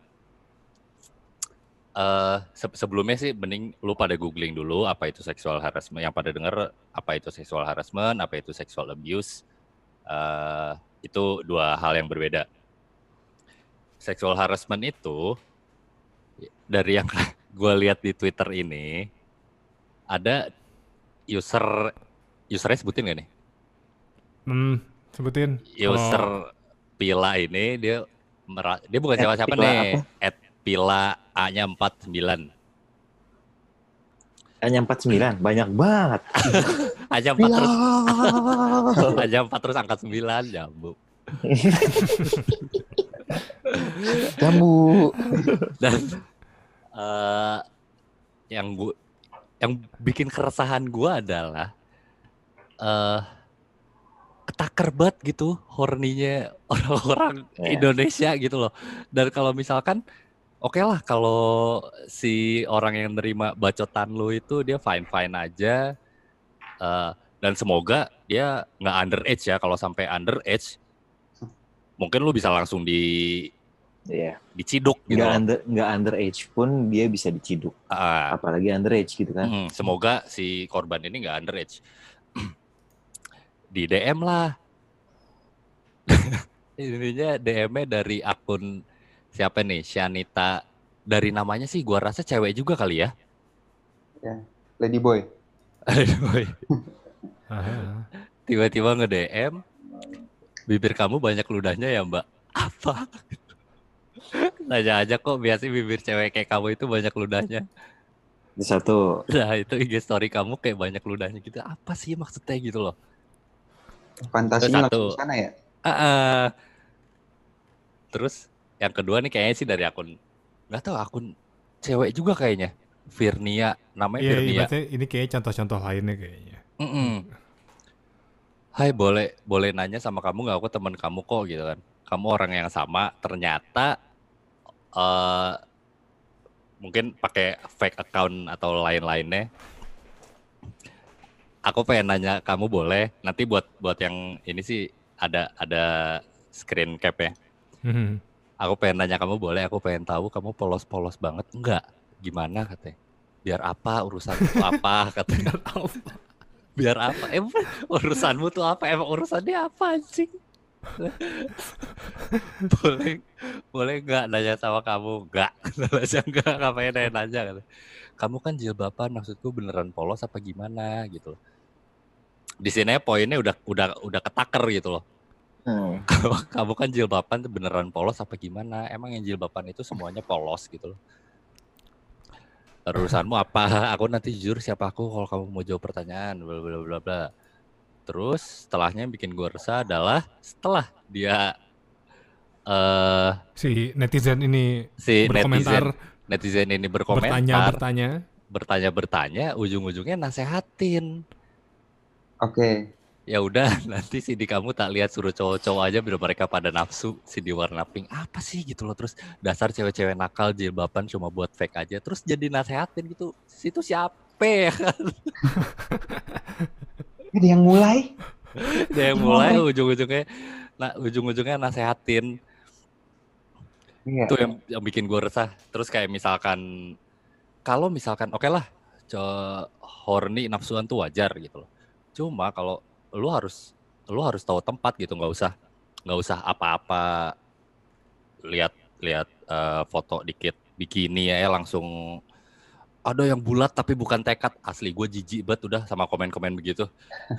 Eh se- sebelumnya sih mending lu pada googling dulu apa itu sexual harassment yang pada denger apa itu sexual harassment, apa itu sexual abuse. Eh, itu dua hal yang berbeda. Sexual harassment itu dari yang gue lihat di Twitter ini ada user usernya sebutin gak nih? Hmm, sebutin. User Kalau- Pila ini dia mera- dia bukan siapa-siapa nih. At Pila A-nya 49. Hanya 49, banyak banget. Aja 4 terus aja 4 terus angka 9 jambu. Jambu. Dan eh yang gua yang bikin keresahan gua adalah eh ketaker banget gitu horninya orang-orang Ya. Indonesia gitu loh. Dan kalau misalkan oke lah kalau si orang yang nerima bacotan lu itu dia fine fine aja Eh, dan semoga dia nggak underage ya kalau sampai underage mungkin lu bisa langsung di Iya. diciduk gitu Nggak under nggak underage pun dia bisa diciduk. Ah, Apalagi underage gitu kan. mm, semoga si korban ini nggak underage. Di DM lah. Ininya DM-nya dari akun siapa nih? Shanita. Dari namanya sih gua rasa cewek juga kali ya. Lady boy. Aduh, Ah, Tiba-tiba nge-DM. Bibir kamu banyak ludahnya ya mbak? Apa? Tanya aja kok biasanya bibir cewek kayak kamu itu banyak ludahnya. Satu. Nah itu IG story kamu kayak banyak ludahnya gitu. Apa sih maksudnya gitu loh? Fantasinya Satu. langsung ke sana ya. Ah, ah. Terus yang kedua nih kayaknya sih dari akun nggak tahu akun cewek juga kayaknya. Virnia, namanya Iya, iya, Virnia. berarti ini kayaknya contoh-contoh lainnya kayaknya. Mm-mm. Hai boleh boleh nanya sama kamu nggak aku teman kamu kok gitu kan. Kamu orang yang sama ternyata eh mungkin pakai fake account atau lain-lainnya. Aku pengen nanya kamu boleh nanti buat buat yang ini sih ada ada screen cap ya. Mhm. Aku pengen nanya kamu boleh, aku pengen tahu kamu polos-polos banget. Enggak, gimana katanya. Biar apa urusan itu apa katanya. Biar apa? Emang urusanmu tuh apa? Emang urusannya apa anjing? boleh boleh nggak nanya sama kamu? Enggak. Aja enggak ngapain nanya nanya. Kamu kan jilbaban maksudku beneran polos apa gimana gitu loh. Di sini poinnya udah udah udah ketaker gitu loh Hmm. kamu, kamu kan jilbaban tuh beneran polos apa gimana? Emang yang jilbaban itu semuanya polos gitu loh. Urusanmu apa? Aku nanti jujur siapa aku kalau kamu mau jawab pertanyaan bla bla bla bla. Terus setelahnya yang bikin gue resah adalah setelah dia eh Si netizen ini si berkomentar, netizen netizen ini berkomentar bertanya-bertanya. bertanya-bertanya ujung-ujungnya nasehatin. Oke. ya udah nanti si di kamu tak lihat suruh cowok-cowok aja biar mereka pada nafsu si di warna pink apa sih gitu loh terus dasar cewek-cewek nakal jilbaban cuma buat fake aja terus jadi nasehatin gitu situ siapa ya kan Ada yang mulai. dia yang mulai ujung-ujungnya nah ujung-ujungnya nasehatin Iya. itu yang yang bikin gue resah terus kayak misalkan kalau misalkan oke lah co- horny nafsuan tuh wajar gitu loh cuma kalau lu harus lu harus tahu tempat gitu nggak usah nggak usah apa-apa lihat lihat eh, foto dikit bikini ya langsung ada yang bulat tapi bukan tekad asli gue jijik banget udah sama komen-komen begitu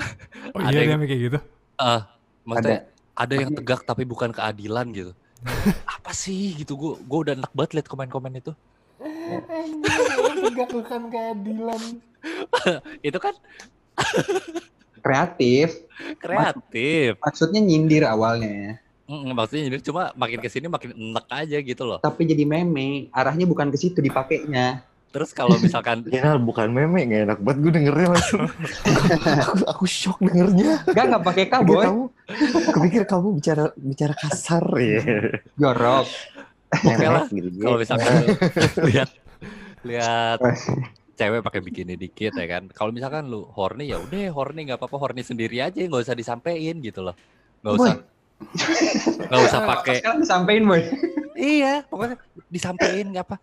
Oh Ada iya dia yang- kayak gitu. eh maksudnya ada. yang tegak tapi bukan keadilan gitu apa sih gitu gue gue udah enak banget liat komen-komen itu Enggak bukan keadilan. itu kan Kreatif. kreatif Maksudnya nyindir awalnya. Mm, maksudnya jadi cuma makin ke sini makin enak aja gitu loh Tapi jadi meme. Arahnya bukan ke situ dipakainya. Terus kalau misalkan Ya bukan meme, gak enak banget gue dengernya langsung. aku, aku shock dengernya. Enggak, enggak pakai K, boy. kamu, kepikir kamu bicara bicara kasar ya. Jorok. Oke lah, gitu. kalau misalkan lihat lihat cewek pakai bikini dikit ya kan kalau misalkan lu horny ya udah horny nggak apa-apa horny sendiri aja nggak usah disampein gitu loh nggak usah nggak usah pakai Sekarang disampein, boy. iya pokoknya disampein nggak apa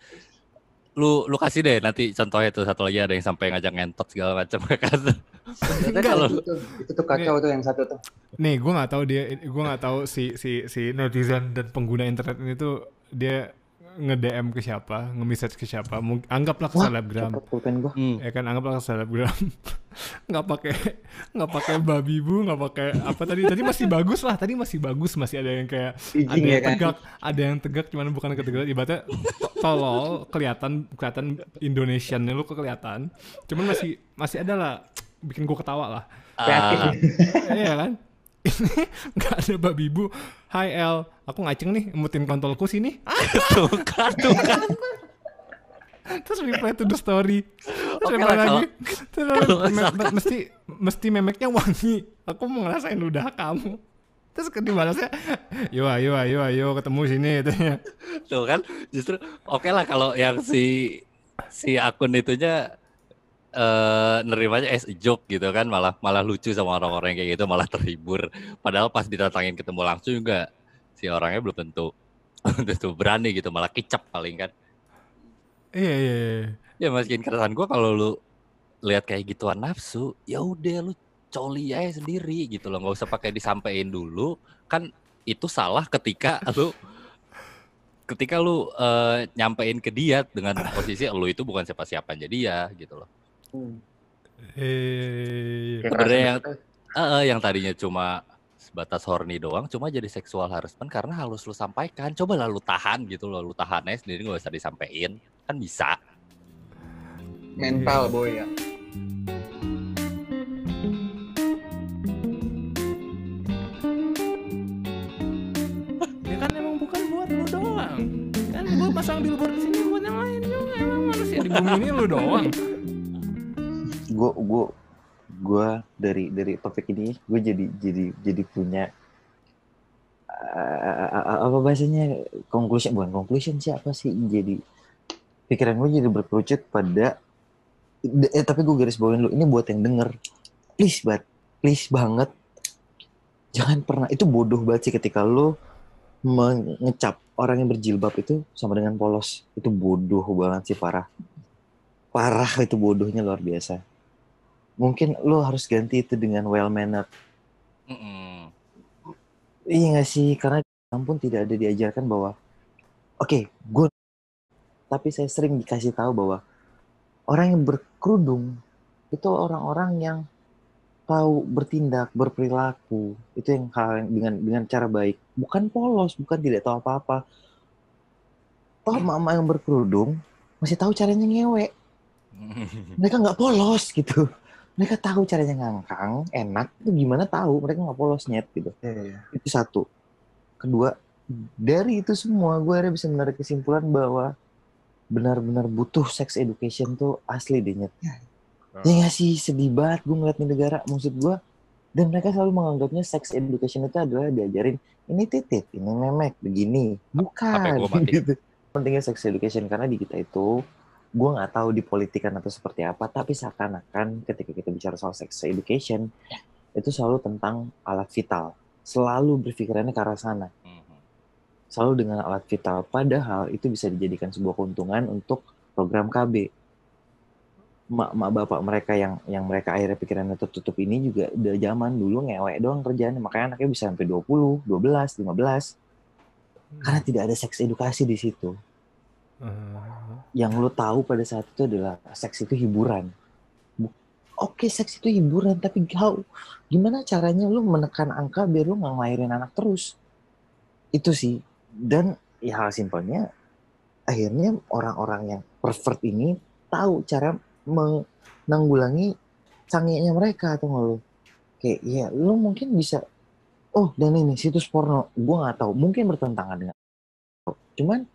lu lu kasih deh nanti contohnya tuh satu lagi ada yang sampai ngajak ngentot segala macam kan. Ternyata Enggak, kalau itu, tuh, itu tuh kacau tuh yang satu tuh. Nih, gue nggak tahu dia, gue nggak tahu si si si netizen dan pengguna internet ini tuh dia nge-DM ke siapa, nge-message ke siapa, Mung- anggaplah ke Wah, selebgram. Gua. Hmm. ya kan anggaplah ke selebgram nggak pakai nggak pakai babi bu nggak pakai apa tadi tadi masih bagus lah tadi masih bagus masih ada yang kayak Izin ada ya yang kan? tegak ada yang tegak cuman bukan ketegak ibaratnya to- tolol kelihatan kelihatan Indonesiannya lu kelihatan cuman masih masih ada lah bikin gua ketawa lah. Ah, iya kan ini nggak ada babi bu Hai El. Aku ngaceng nih emutin kontolku sini. Ah, tuh kan, tuh kan. terus reply to the story. Terus reply lagi. terus me- me- mesti mesti memeknya wangi. Aku mau ngerasain ludah kamu. Terus ke dibalasnya yo ayo ayo ayo ketemu sini katanya. Tuh kan justru oke lah kalau yang si si akun itunya eh nerimanya as a joke gitu kan. Malah malah lucu sama orang-orang kayak gitu malah terhibur. Padahal pas didatangin ketemu langsung juga si orangnya belum tentu tentu berani gitu malah kicap paling kan. Iya iya iya. ya masukin keresahan gua kalau lu lihat kayak gituan nafsu ya udah lu coli aja sendiri gitu loh. Nggak usah pakai disampaikan dulu. Kan itu salah ketika lu ketika lu eh, nyampein ke dia dengan posisi lu itu bukan siapa-siapanya dia gitu loh Eh, Kayak Sebenarnya yang-. Eh, eh, yang tadinya cuma sebatas horny doang cuma jadi seksual harassment karena harus lu sampaikan. Coba lah lu tahan gitu loh lu tahan aja sendiri nggak usah disampaikan. Kan bisa. Mental boy ya. ya kan emang bukan buat lu doang. Kan gua pasang billboard di sini buat yang lain juga. Emang manusia di bumi ini lu doang Gua gua gua dari dari topik ini gue jadi jadi jadi punya uh, apa bahasanya conclusion bukan conclusion sih apa sih jadi pikiran gue jadi berkerucut pada eh tapi gue garis bawain lu ini buat yang denger. Please banget please banget jangan pernah itu bodoh banget sih ketika lu mengecap orang yang berjilbab itu sama dengan polos. Itu bodoh banget sih parah. Parah itu bodohnya luar biasa mungkin lu harus ganti itu dengan well mannered. Mm-mm. iya gak sih? Karena ampun tidak ada diajarkan bahwa oke gue tapi saya sering dikasih tahu bahwa orang yang berkerudung itu orang-orang yang tahu bertindak berperilaku. Itu yang hal yang dengan dengan cara baik. Bukan polos bukan tidak tahu apa-apa. Toh mama yang berkerudung masih tahu caranya ngewe. Mereka nggak polos gitu mereka tahu caranya ngangkang enak itu gimana tahu? Mereka nggak polos nyet gitu. Iya, iya. itu satu. Kedua dari itu semua gue akhirnya bisa menarik kesimpulan bahwa benar-benar butuh sex education tuh asli deh nyet. Ya. Nggak sih? Sedih banget gue ngeliat nih negara maksud gue dan mereka selalu menganggapnya sex education itu adalah diajarin ini titit ini memek begini. Bukan gitu. Pentingnya sex education karena di kita itu gue nggak tahu di politikan atau seperti apa tapi seakan-akan ketika kita bicara soal sex education itu selalu tentang alat vital. Selalu berpikirannya ke arah sana. Mhm. selalu dengan alat vital padahal itu bisa dijadikan sebuah keuntungan untuk program KB mak mak bapak mereka yang yang mereka akhirnya pikirannya tertutup ini juga udah zaman dulu ngewek doang kerjaannya. Makanya anaknya bisa sampai 20, 12, 15 karena tidak ada seks edukasi di situ Yang lo tahu pada saat itu adalah seks itu hiburan. Bu- Oke seks itu hiburan, tapi how? Gimana caranya lo menekan angka biar lo nggak ngelahirin anak terus? Itu sih. Dan ya hal simpelnya, akhirnya orang-orang yang pervert ini tahu cara menanggulangi cangihnya mereka atau nggak lo? Kayak ya lo mungkin bisa, oh dan ini situs porno, gue nggak tahu, mungkin bertentangan dengan cuman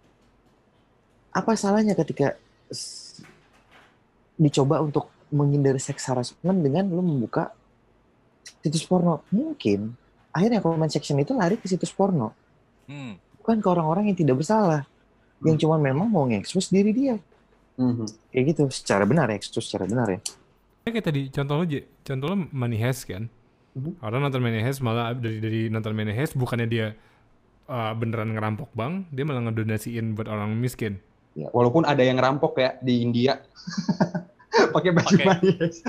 apa salahnya ketika dicoba untuk menghindari seks harassment dengan lu membuka situs porno? Mungkin. Akhirnya comment section itu lari ke situs porno. Hmm. bukan ke orang-orang yang tidak bersalah. Yang cuma memang mau ngekspos diri dia. Mhm. kayak gitu secara benar ya ekspos secara benar ya. Kayak tadi contoh lo contoh lo Money Heist kan? Mhm. orang nonton Money Heist malah dari dari nonton Money Heist bukannya dia uh, beneran ngerampok bank dia malah ngedonasiin buat orang miskin Ya, walaupun ada yang rampok ya di India. Pakai baju. Money Heist.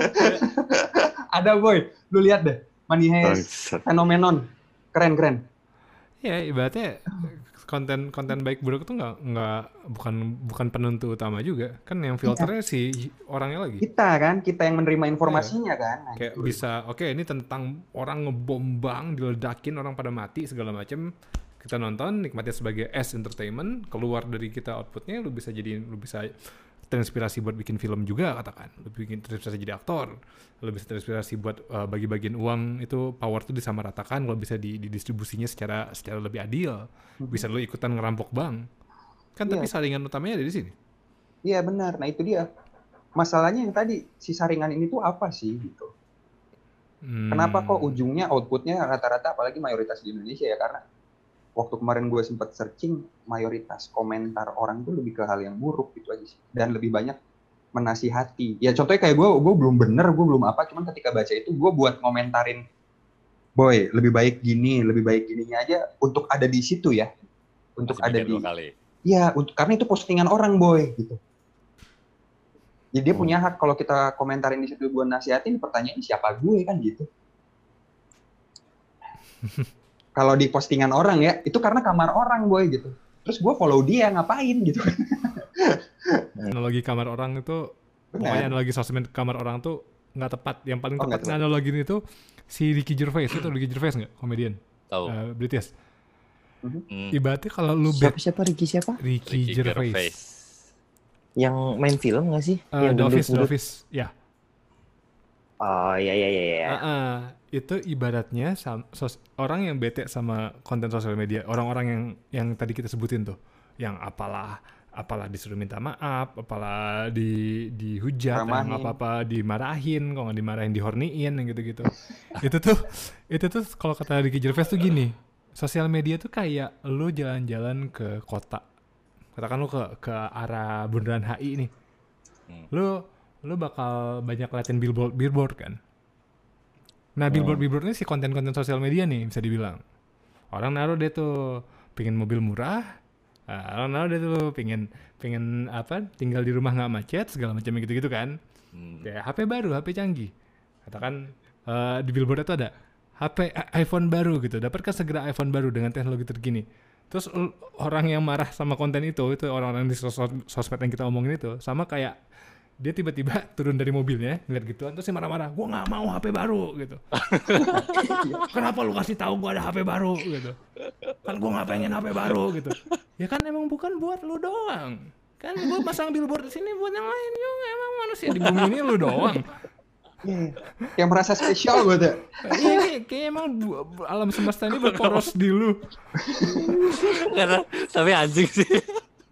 ada boy, lu lihat deh. Money Heist Bangsat. fenomenon. Keren keren. Ya ibaratnya konten konten baik buruk itu nggak nggak bukan bukan penentu utama juga kan yang filternya si orangnya lagi Kita kan, kita yang menerima informasinya kan. Nah, kayak itu. bisa oke ini tentang orang ngebombang diledakin orang pada mati segala macem kita nonton nikmati sebagai as entertainment keluar dari kita outputnya lu bisa jadi lu bisa terinspirasi buat bikin film juga katakan lu bikin terinspirasi jadi aktor lu bisa terinspirasi buat uh, bagi-bagian uang itu power tuh disamaratakan kalau bisa di, didistribusinya secara secara lebih adil bisa lu ikutan ngerampok bank kan tapi Iya. saringan utamanya ada di sini Iya benar. Nah itu dia. Masalahnya yang tadi si saringan ini tuh apa sih gitu. Hmm. Kenapa kok ujungnya outputnya rata-rata apalagi mayoritas di Indonesia ya karena waktu kemarin gue sempat searching mayoritas komentar orang tuh lebih ke hal yang buruk gitu aja sih dan lebih banyak menasihati. Ya contohnya kayak gue, gue belum bener, gue belum apa, cuman ketika baca itu gue buat ngomentarin, boy lebih baik gini, lebih baik gininya aja untuk ada di situ ya, untuk Masih ada di, kali. ya untuk karena itu postingan orang boy gitu. Jadi dia Hmm. punya hak kalau kita komentarin di situ gue nasihatin, pertanyaannya siapa gue kan gitu. kalau di postingan orang ya, itu karena kamar orang boy gitu. Terus gue follow dia ngapain gitu. analogi kamar orang itu pokoknya Benar. analogi sosmed kamar orang tuh nggak tepat yang paling Oh, tepat analogi itu si Ricky Gervais itu Ricky Gervais nggak komedian Tahu. eh, British Hmm. ibaratnya kalau lu Siapa siapa Ricky siapa? Ricky, Ricky Gervais, Gervais. Yang main film gak sih? Eh, yang The Office, The? Office, ya. Oh iya iya iya. iya. Ah, ah. itu ibaratnya sam- sos- orang yang bete sama konten sosial media, orang-orang yang yang tadi kita sebutin tuh, yang apalah apalah disuruh minta maaf, apalah di dihujat, yang Ramahin. apa-apa dimarahin, kalau nggak dimarahin dihorniin, yang gitu-gitu. itu tuh itu tuh kalau kata Ricky Gervais tuh gini, sosial media tuh kayak lu jalan-jalan ke kota, katakan lu ke ke arah bundaran HI nih, Hmm. lu lu bakal banyak liatin billboard billboard kan. Nah billboard billboard ini si konten-konten sosial media nih bisa dibilang. Orang naruh deh tuh pingin mobil murah, ah, orang naruh deh tuh pingin pingin apa tinggal di rumah nggak macet segala macam gitu-gitu kan. Hmm. Kayak HP baru, HP canggih. Katakan eh, di billboard itu ada HP iPhone baru gitu. Dapatkah segera iPhone baru dengan teknologi terkini? Terus orang yang marah sama konten itu, itu orang-orang di sos- sosmed yang kita omongin itu, sama kayak dia tiba-tiba turun dari mobilnya ngeliat gituan terus dia marah-marah gue nggak mau HP baru gitu. Kenapa lu kasih tahu gue ada HP baru? gitu. Kan gue nggak pengen HP baru gitu. Ya kan emang bukan buat lu doang. Kan gue pasang billboard di sini buat yang lain juga emang manusia di bumi ini lu doang. Yang merasa spesial gue tuh. iya kayak, emang alam semesta ini berporos di lu. Karena tapi anjing sih.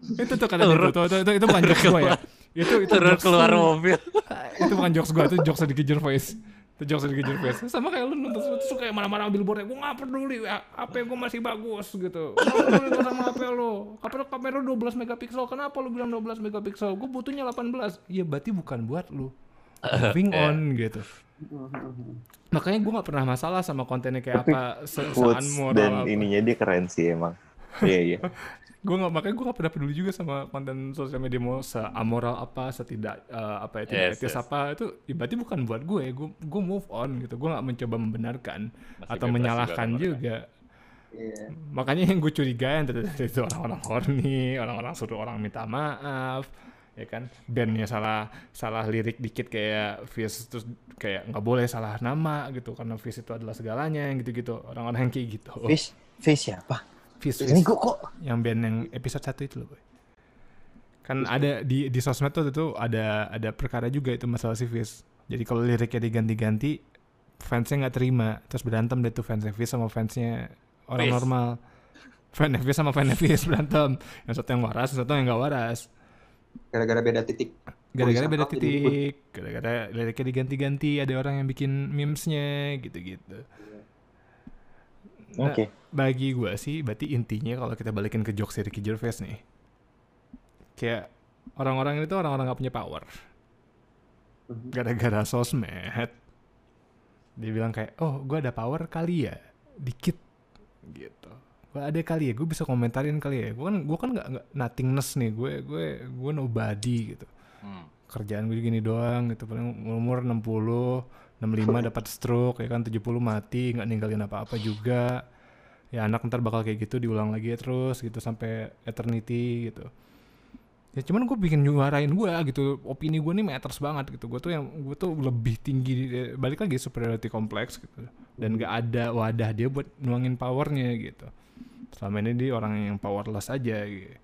itu tuh kata tuh, tuh, itu, itu bukan jokes gue ya itu itu jokes- keluar mobil. itu bukan jokes gue itu jokes Ricky Gervais itu jokes Ricky Gervais sama kayak lu nonton sesuatu suka kayak marah-marah billboardnya. Gue gak peduli ya, HP gue masih bagus gitu. Gue gak peduli sama HP lo kamera kamera lu 12 megapiksel. Kenapa lu bilang 12 megapiksel? Gue butuhnya 18 iya berarti bukan buat lu. Moving on gitu. Makanya gue gak pernah masalah sama kontennya kayak apa se Quotes moral dan apa. ininya dia keren sih emang. Iya iya. gue nggak makanya gue gak pernah peduli juga sama konten sosial media mau seamoral apa setidak eh, apa ya tidak Yes, etis yes. apa itu ya berarti bukan buat gue gue gue move on gitu. Gue nggak mencoba membenarkan Masih atau menyalahkan juga juga, Iya. makanya yang gue curiga yang tadi tadi itu orang-orang horny orang-orang suruh orang minta maaf ya kan? Bandnya salah salah lirik dikit kayak Fizz terus kayak nggak boleh salah nama gitu karena Fizz itu adalah segalanya yang gitu-gitu. Orang-orang yang kayak gitu. Fish Fish siapa? Fizz Ini Fizz. kok kok yang band yang episode 1 itu loh boy. Kan ada di di sosmed tuh itu ada ada perkara juga itu masalah si Fizz. Jadi kalau liriknya diganti-ganti fansnya nggak terima. Terus berantem deh tuh fansnya Fizz sama fansnya orang Fizz. normal. Fan Fizz sama fan Fizz berantem. Yang satu yang waras yang satu yang nggak waras. Gara-gara beda titik. gara-gara beda titik. gara-gara liriknya diganti-ganti ada orang yang bikin memesnya gitu-gitu Nah, Oke. bagi gue sih berarti intinya kalau kita balikin ke jokes Ricky Gervais nih kayak orang-orang ini tuh orang-orang gak punya power. Mhm. gara-gara sosmed dia bilang kayak oh gue ada power kali ya? Dikit. Gitu. Wah, ada kali ya? Gue bisa komentarin kali ya? Gue kan gue kan nggak nggak nothingness nih. Gue gue gue nobody gitu. Hmm. kerjaan gue gini doang gitu. Paling umur 60 65 dapat stroke ya kan? 70 mati nggak ninggalin apa-apa juga. Ya anak ntar bakal kayak gitu diulang lagi terus gitu sampai eternity gitu. Ya cuman gue bikin nyuarain gue gitu. Opini gue nih matters banget gitu. Gue tuh yang gue tuh lebih tinggi balik lagi superiority complex gitu. Dan gak ada wadah dia buat nuangin powernya gitu. Selama ini dia orang yang powerless aja gitu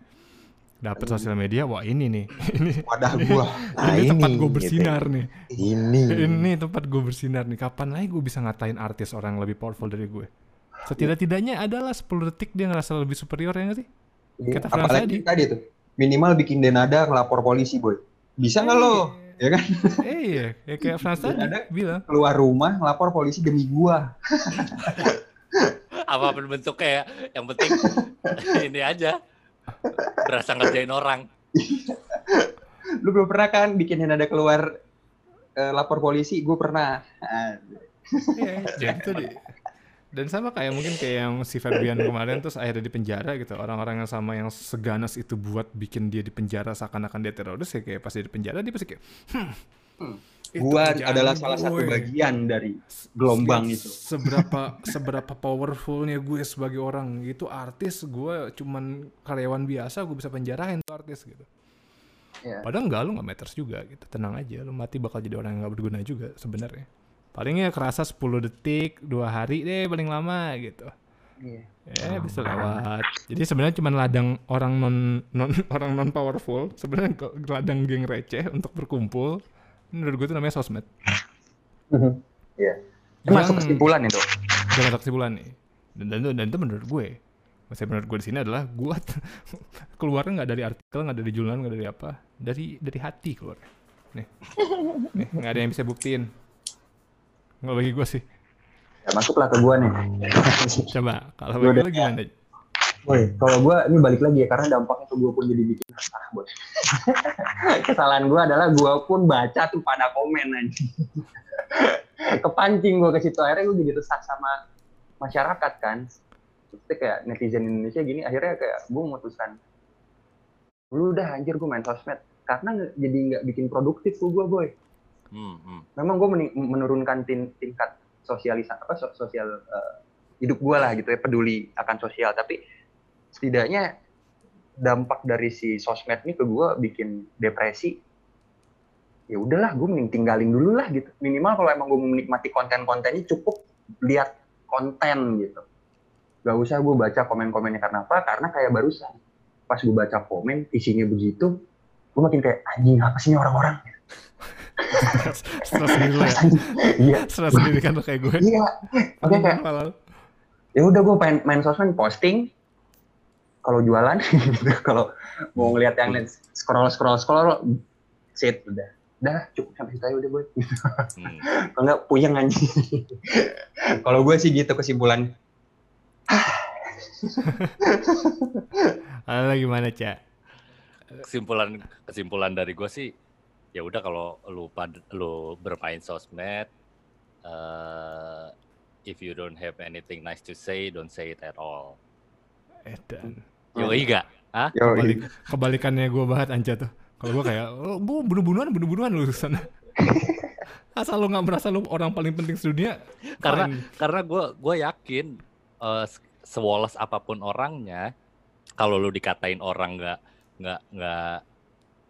dapat sosial media wah ini nih ini Wadah gua. Nah, ini tempat ini, gue gitu bersinar nih Ini. ini tempat gue bersinar nih kapan lagi gue bisa ngatain artis orang yang lebih powerful dari gue setidak-tidaknya adalah 10 detik dia ngerasa lebih superior ya nggak sih Iya, Kata Apalagi tadi. tadi tuh. Minimal bikin denada ngelapor polisi, boy. Bisa nggak lo? Ya kan? eh iya ya kayak Frans tadi Ada. bilang Keluar rumah ngelapor polisi demi gua. Apa pun bentuknya ya, yang penting ini aja. Berasa ngerjain orang. Lu belum pernah kan bikin denada keluar eh, lapor polisi? Gue pernah. Ya gitu deh. Dan sama kayak mungkin kayak yang si Ferbian kemarin terus akhirnya di penjara gitu. Orang-orang yang sama yang seganas itu buat bikin dia di penjara seakan-akan dia teroris ya kayak pas dia di penjara dia pasti kayak hmm, Hmm. Itu gua adalah salah satu gue." bagian dari gelombang Se- itu. Seberapa seberapa powerfulnya gue sebagai orang gitu artis gue cuman karyawan biasa gue bisa penjarain tuh artis gitu. Iya. Padahal enggak lu nggak matters juga gitu. Tenang aja lu mati bakal jadi orang yang nggak berguna juga sebenarnya. Palingnya kerasa 10 detik, dua hari deh paling lama gitu. Iya. Ya bisa lewat. Jadi sebenarnya cuma ladang orang non non orang non powerful, sebenarnya ladang geng receh untuk berkumpul. Menurut gue itu namanya sosmed. Iya. Itu masuk kesimpulan itu. Udah masuk kesimpulan nih. Dan, dan, dan itu menurut gue. Maksudnya menurut gue di sini adalah gue keluarnya nggak dari artikel, nggak dari jurnal, nggak dari apa, dari dari hati keluar. Nih, nih nggak ada yang bisa buktiin. Nggak bagi gue sih. Ya, masuklah ke gua nih. Coba kalau bagi udah- lu gimana? Boy, kalau gua ini balik lagi ya karena dampaknya ke gua pun jadi bikin resah, boy. Kesalahan gua adalah gua pun baca tuh pada komen aja. Kepancing gua ke situ akhirnya gua jadi resah sama masyarakat kan. Terus kayak netizen Indonesia gini akhirnya kayak gua memutuskan lu udah anjir gua main sosmed karena jadi nggak bikin produktif tuh gua boy. Hmm, hmm. memang gue menurunkan tin- tingkat sosialisasi apa so- sosial eh, hidup gue lah gitu ya peduli akan sosial tapi setidaknya dampak dari si sosmed ini ke gue bikin depresi ya udahlah gue mending tinggalin dulu lah gitu. Minimal kalau emang gue menikmati konten-kontennya cukup lihat konten gitu. Gak usah gue baca komen-komennya karena apa? Karena kayak barusan pas gue baca komen isinya begitu gue makin kayak anjing apa sih ini orang-orang? Stres sendiri lo ya. iya. Stres sendiri kan kayak gue. iya. Makanya kayak ya udah gue pengen main sosmed posting kalau jualan gitu. Kalau mau ngeliat yang lain scroll scroll scroll sit udah. Udah cukup sampai situ aja udah gue Hmm. kalau nggak puyeng anjing. Kalau gue sih gitu kesimpulan. Ada gimana, Cak? kesimpulan kesimpulan dari gue sih ya udah kalau lu pad lu bermain sosmed eh if you don't have anything nice to say don't say it at all Edan. yoi gak Yo, Kebalik, kebalikannya gue banget Anca tuh. Kalau gue kayak, oh, gue bunuh-bunuhan, bunuh-bunuhan lu sana. Asal lu nggak merasa lu orang paling penting sedunia, karena fine. karena gue gue yakin eh, se- sewoles apa pun orangnya kalau lu dikatain orang nggak nggak nggak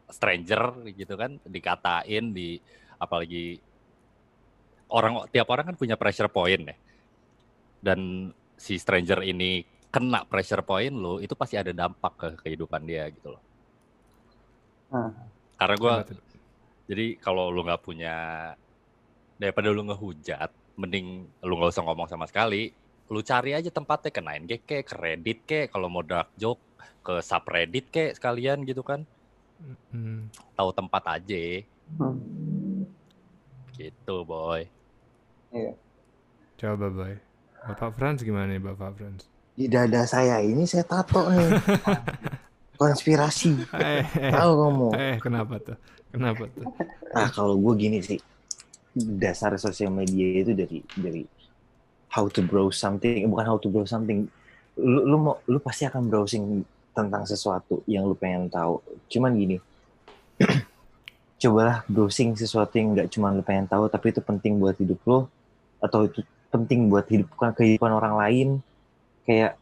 stranger gitu kan dikatain di apalagi orang tiap orang kan punya pressure point ya dan si stranger ini kena pressure point lu itu pasti ada dampak ke kehidupan dia gitu loh Hmm. karena gue jadi kalau lu nggak punya daripada lu ngehujat, mending lu nggak usah ngomong sama sekali. Lu cari aja tempatnya ke 9gag ke, ke Reddit ke, kalau mau dark joke ke subreddit ke sekalian gitu kan. Hmm. Tahu tempat aja Hmm. gitu, boy. Coba boy. Bapak Franz gimana nih Bapak Franz? Di dada saya ini saya tato nih. Konspirasi. Eh, eh, Tahu kamu. eh, kenapa tuh? Kenapa tuh? Nah kalau gue gini sih, dasar sosial media itu dari dari how to browse something, bukan how to browse something, lu, lu mau lu pasti akan browsing tentang sesuatu yang lu pengen tahu. Cuman gini, cobalah browsing sesuatu yang nggak cuma lu pengen tahu, tapi itu penting buat hidup lu atau itu penting buat hidup kehidupan orang lain. Kayak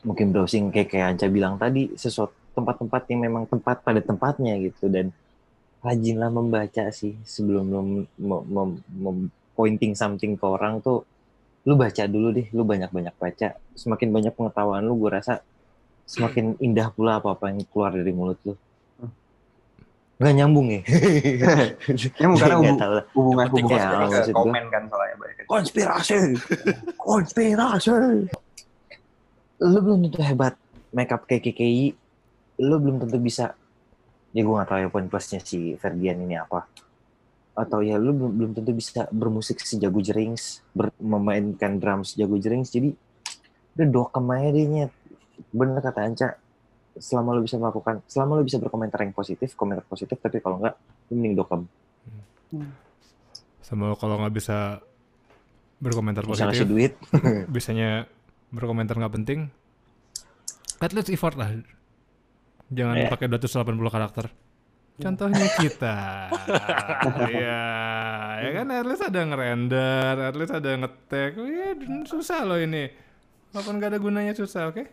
mungkin browsing kayak kayak Anca bilang tadi sesuatu tempat-tempat yang memang tempat pada tempatnya gitu. Dan rajinlah membaca sih sebelum lu mem- mem- mem- pointing something ke orang tuh lu baca dulu deh lu banyak-banyak baca. Semakin banyak pengetahuan lu gue rasa semakin indah pula apa-apa yang keluar dari mulut lu. Nggak nyambung ya? Ya mungkin karena Nggak hubu- tahu lah. hubungan hubungan ya, komen kan soalnya konspirasi! Konspirasi lu belum tentu hebat makeup kayak KKI lu belum tentu bisa. Ya gue gak tahu ya poin plusnya si Ferdian ini apa. Atau ya lu belum, belum tentu bisa bermusik sejago Jerings ber, memainkan drum sejago Jerings. Jadi udah dokem aja bener kata Anca. Selama lu bisa melakukan selama lu bisa berkomentar yang positif komentar positif tapi kalau enggak lu mending dokem. Sama kalau nggak bisa berkomentar bisa ngasih positif, duit. bisanya berkomentar nggak penting. At least effort lah. Jangan Iya. pakai 280 karakter. Contohnya kita. Iya, ya kan at least ada ngerender, at least ada ngetek. Iya, susah loh ini. Walaupun gak ada gunanya susah, oke?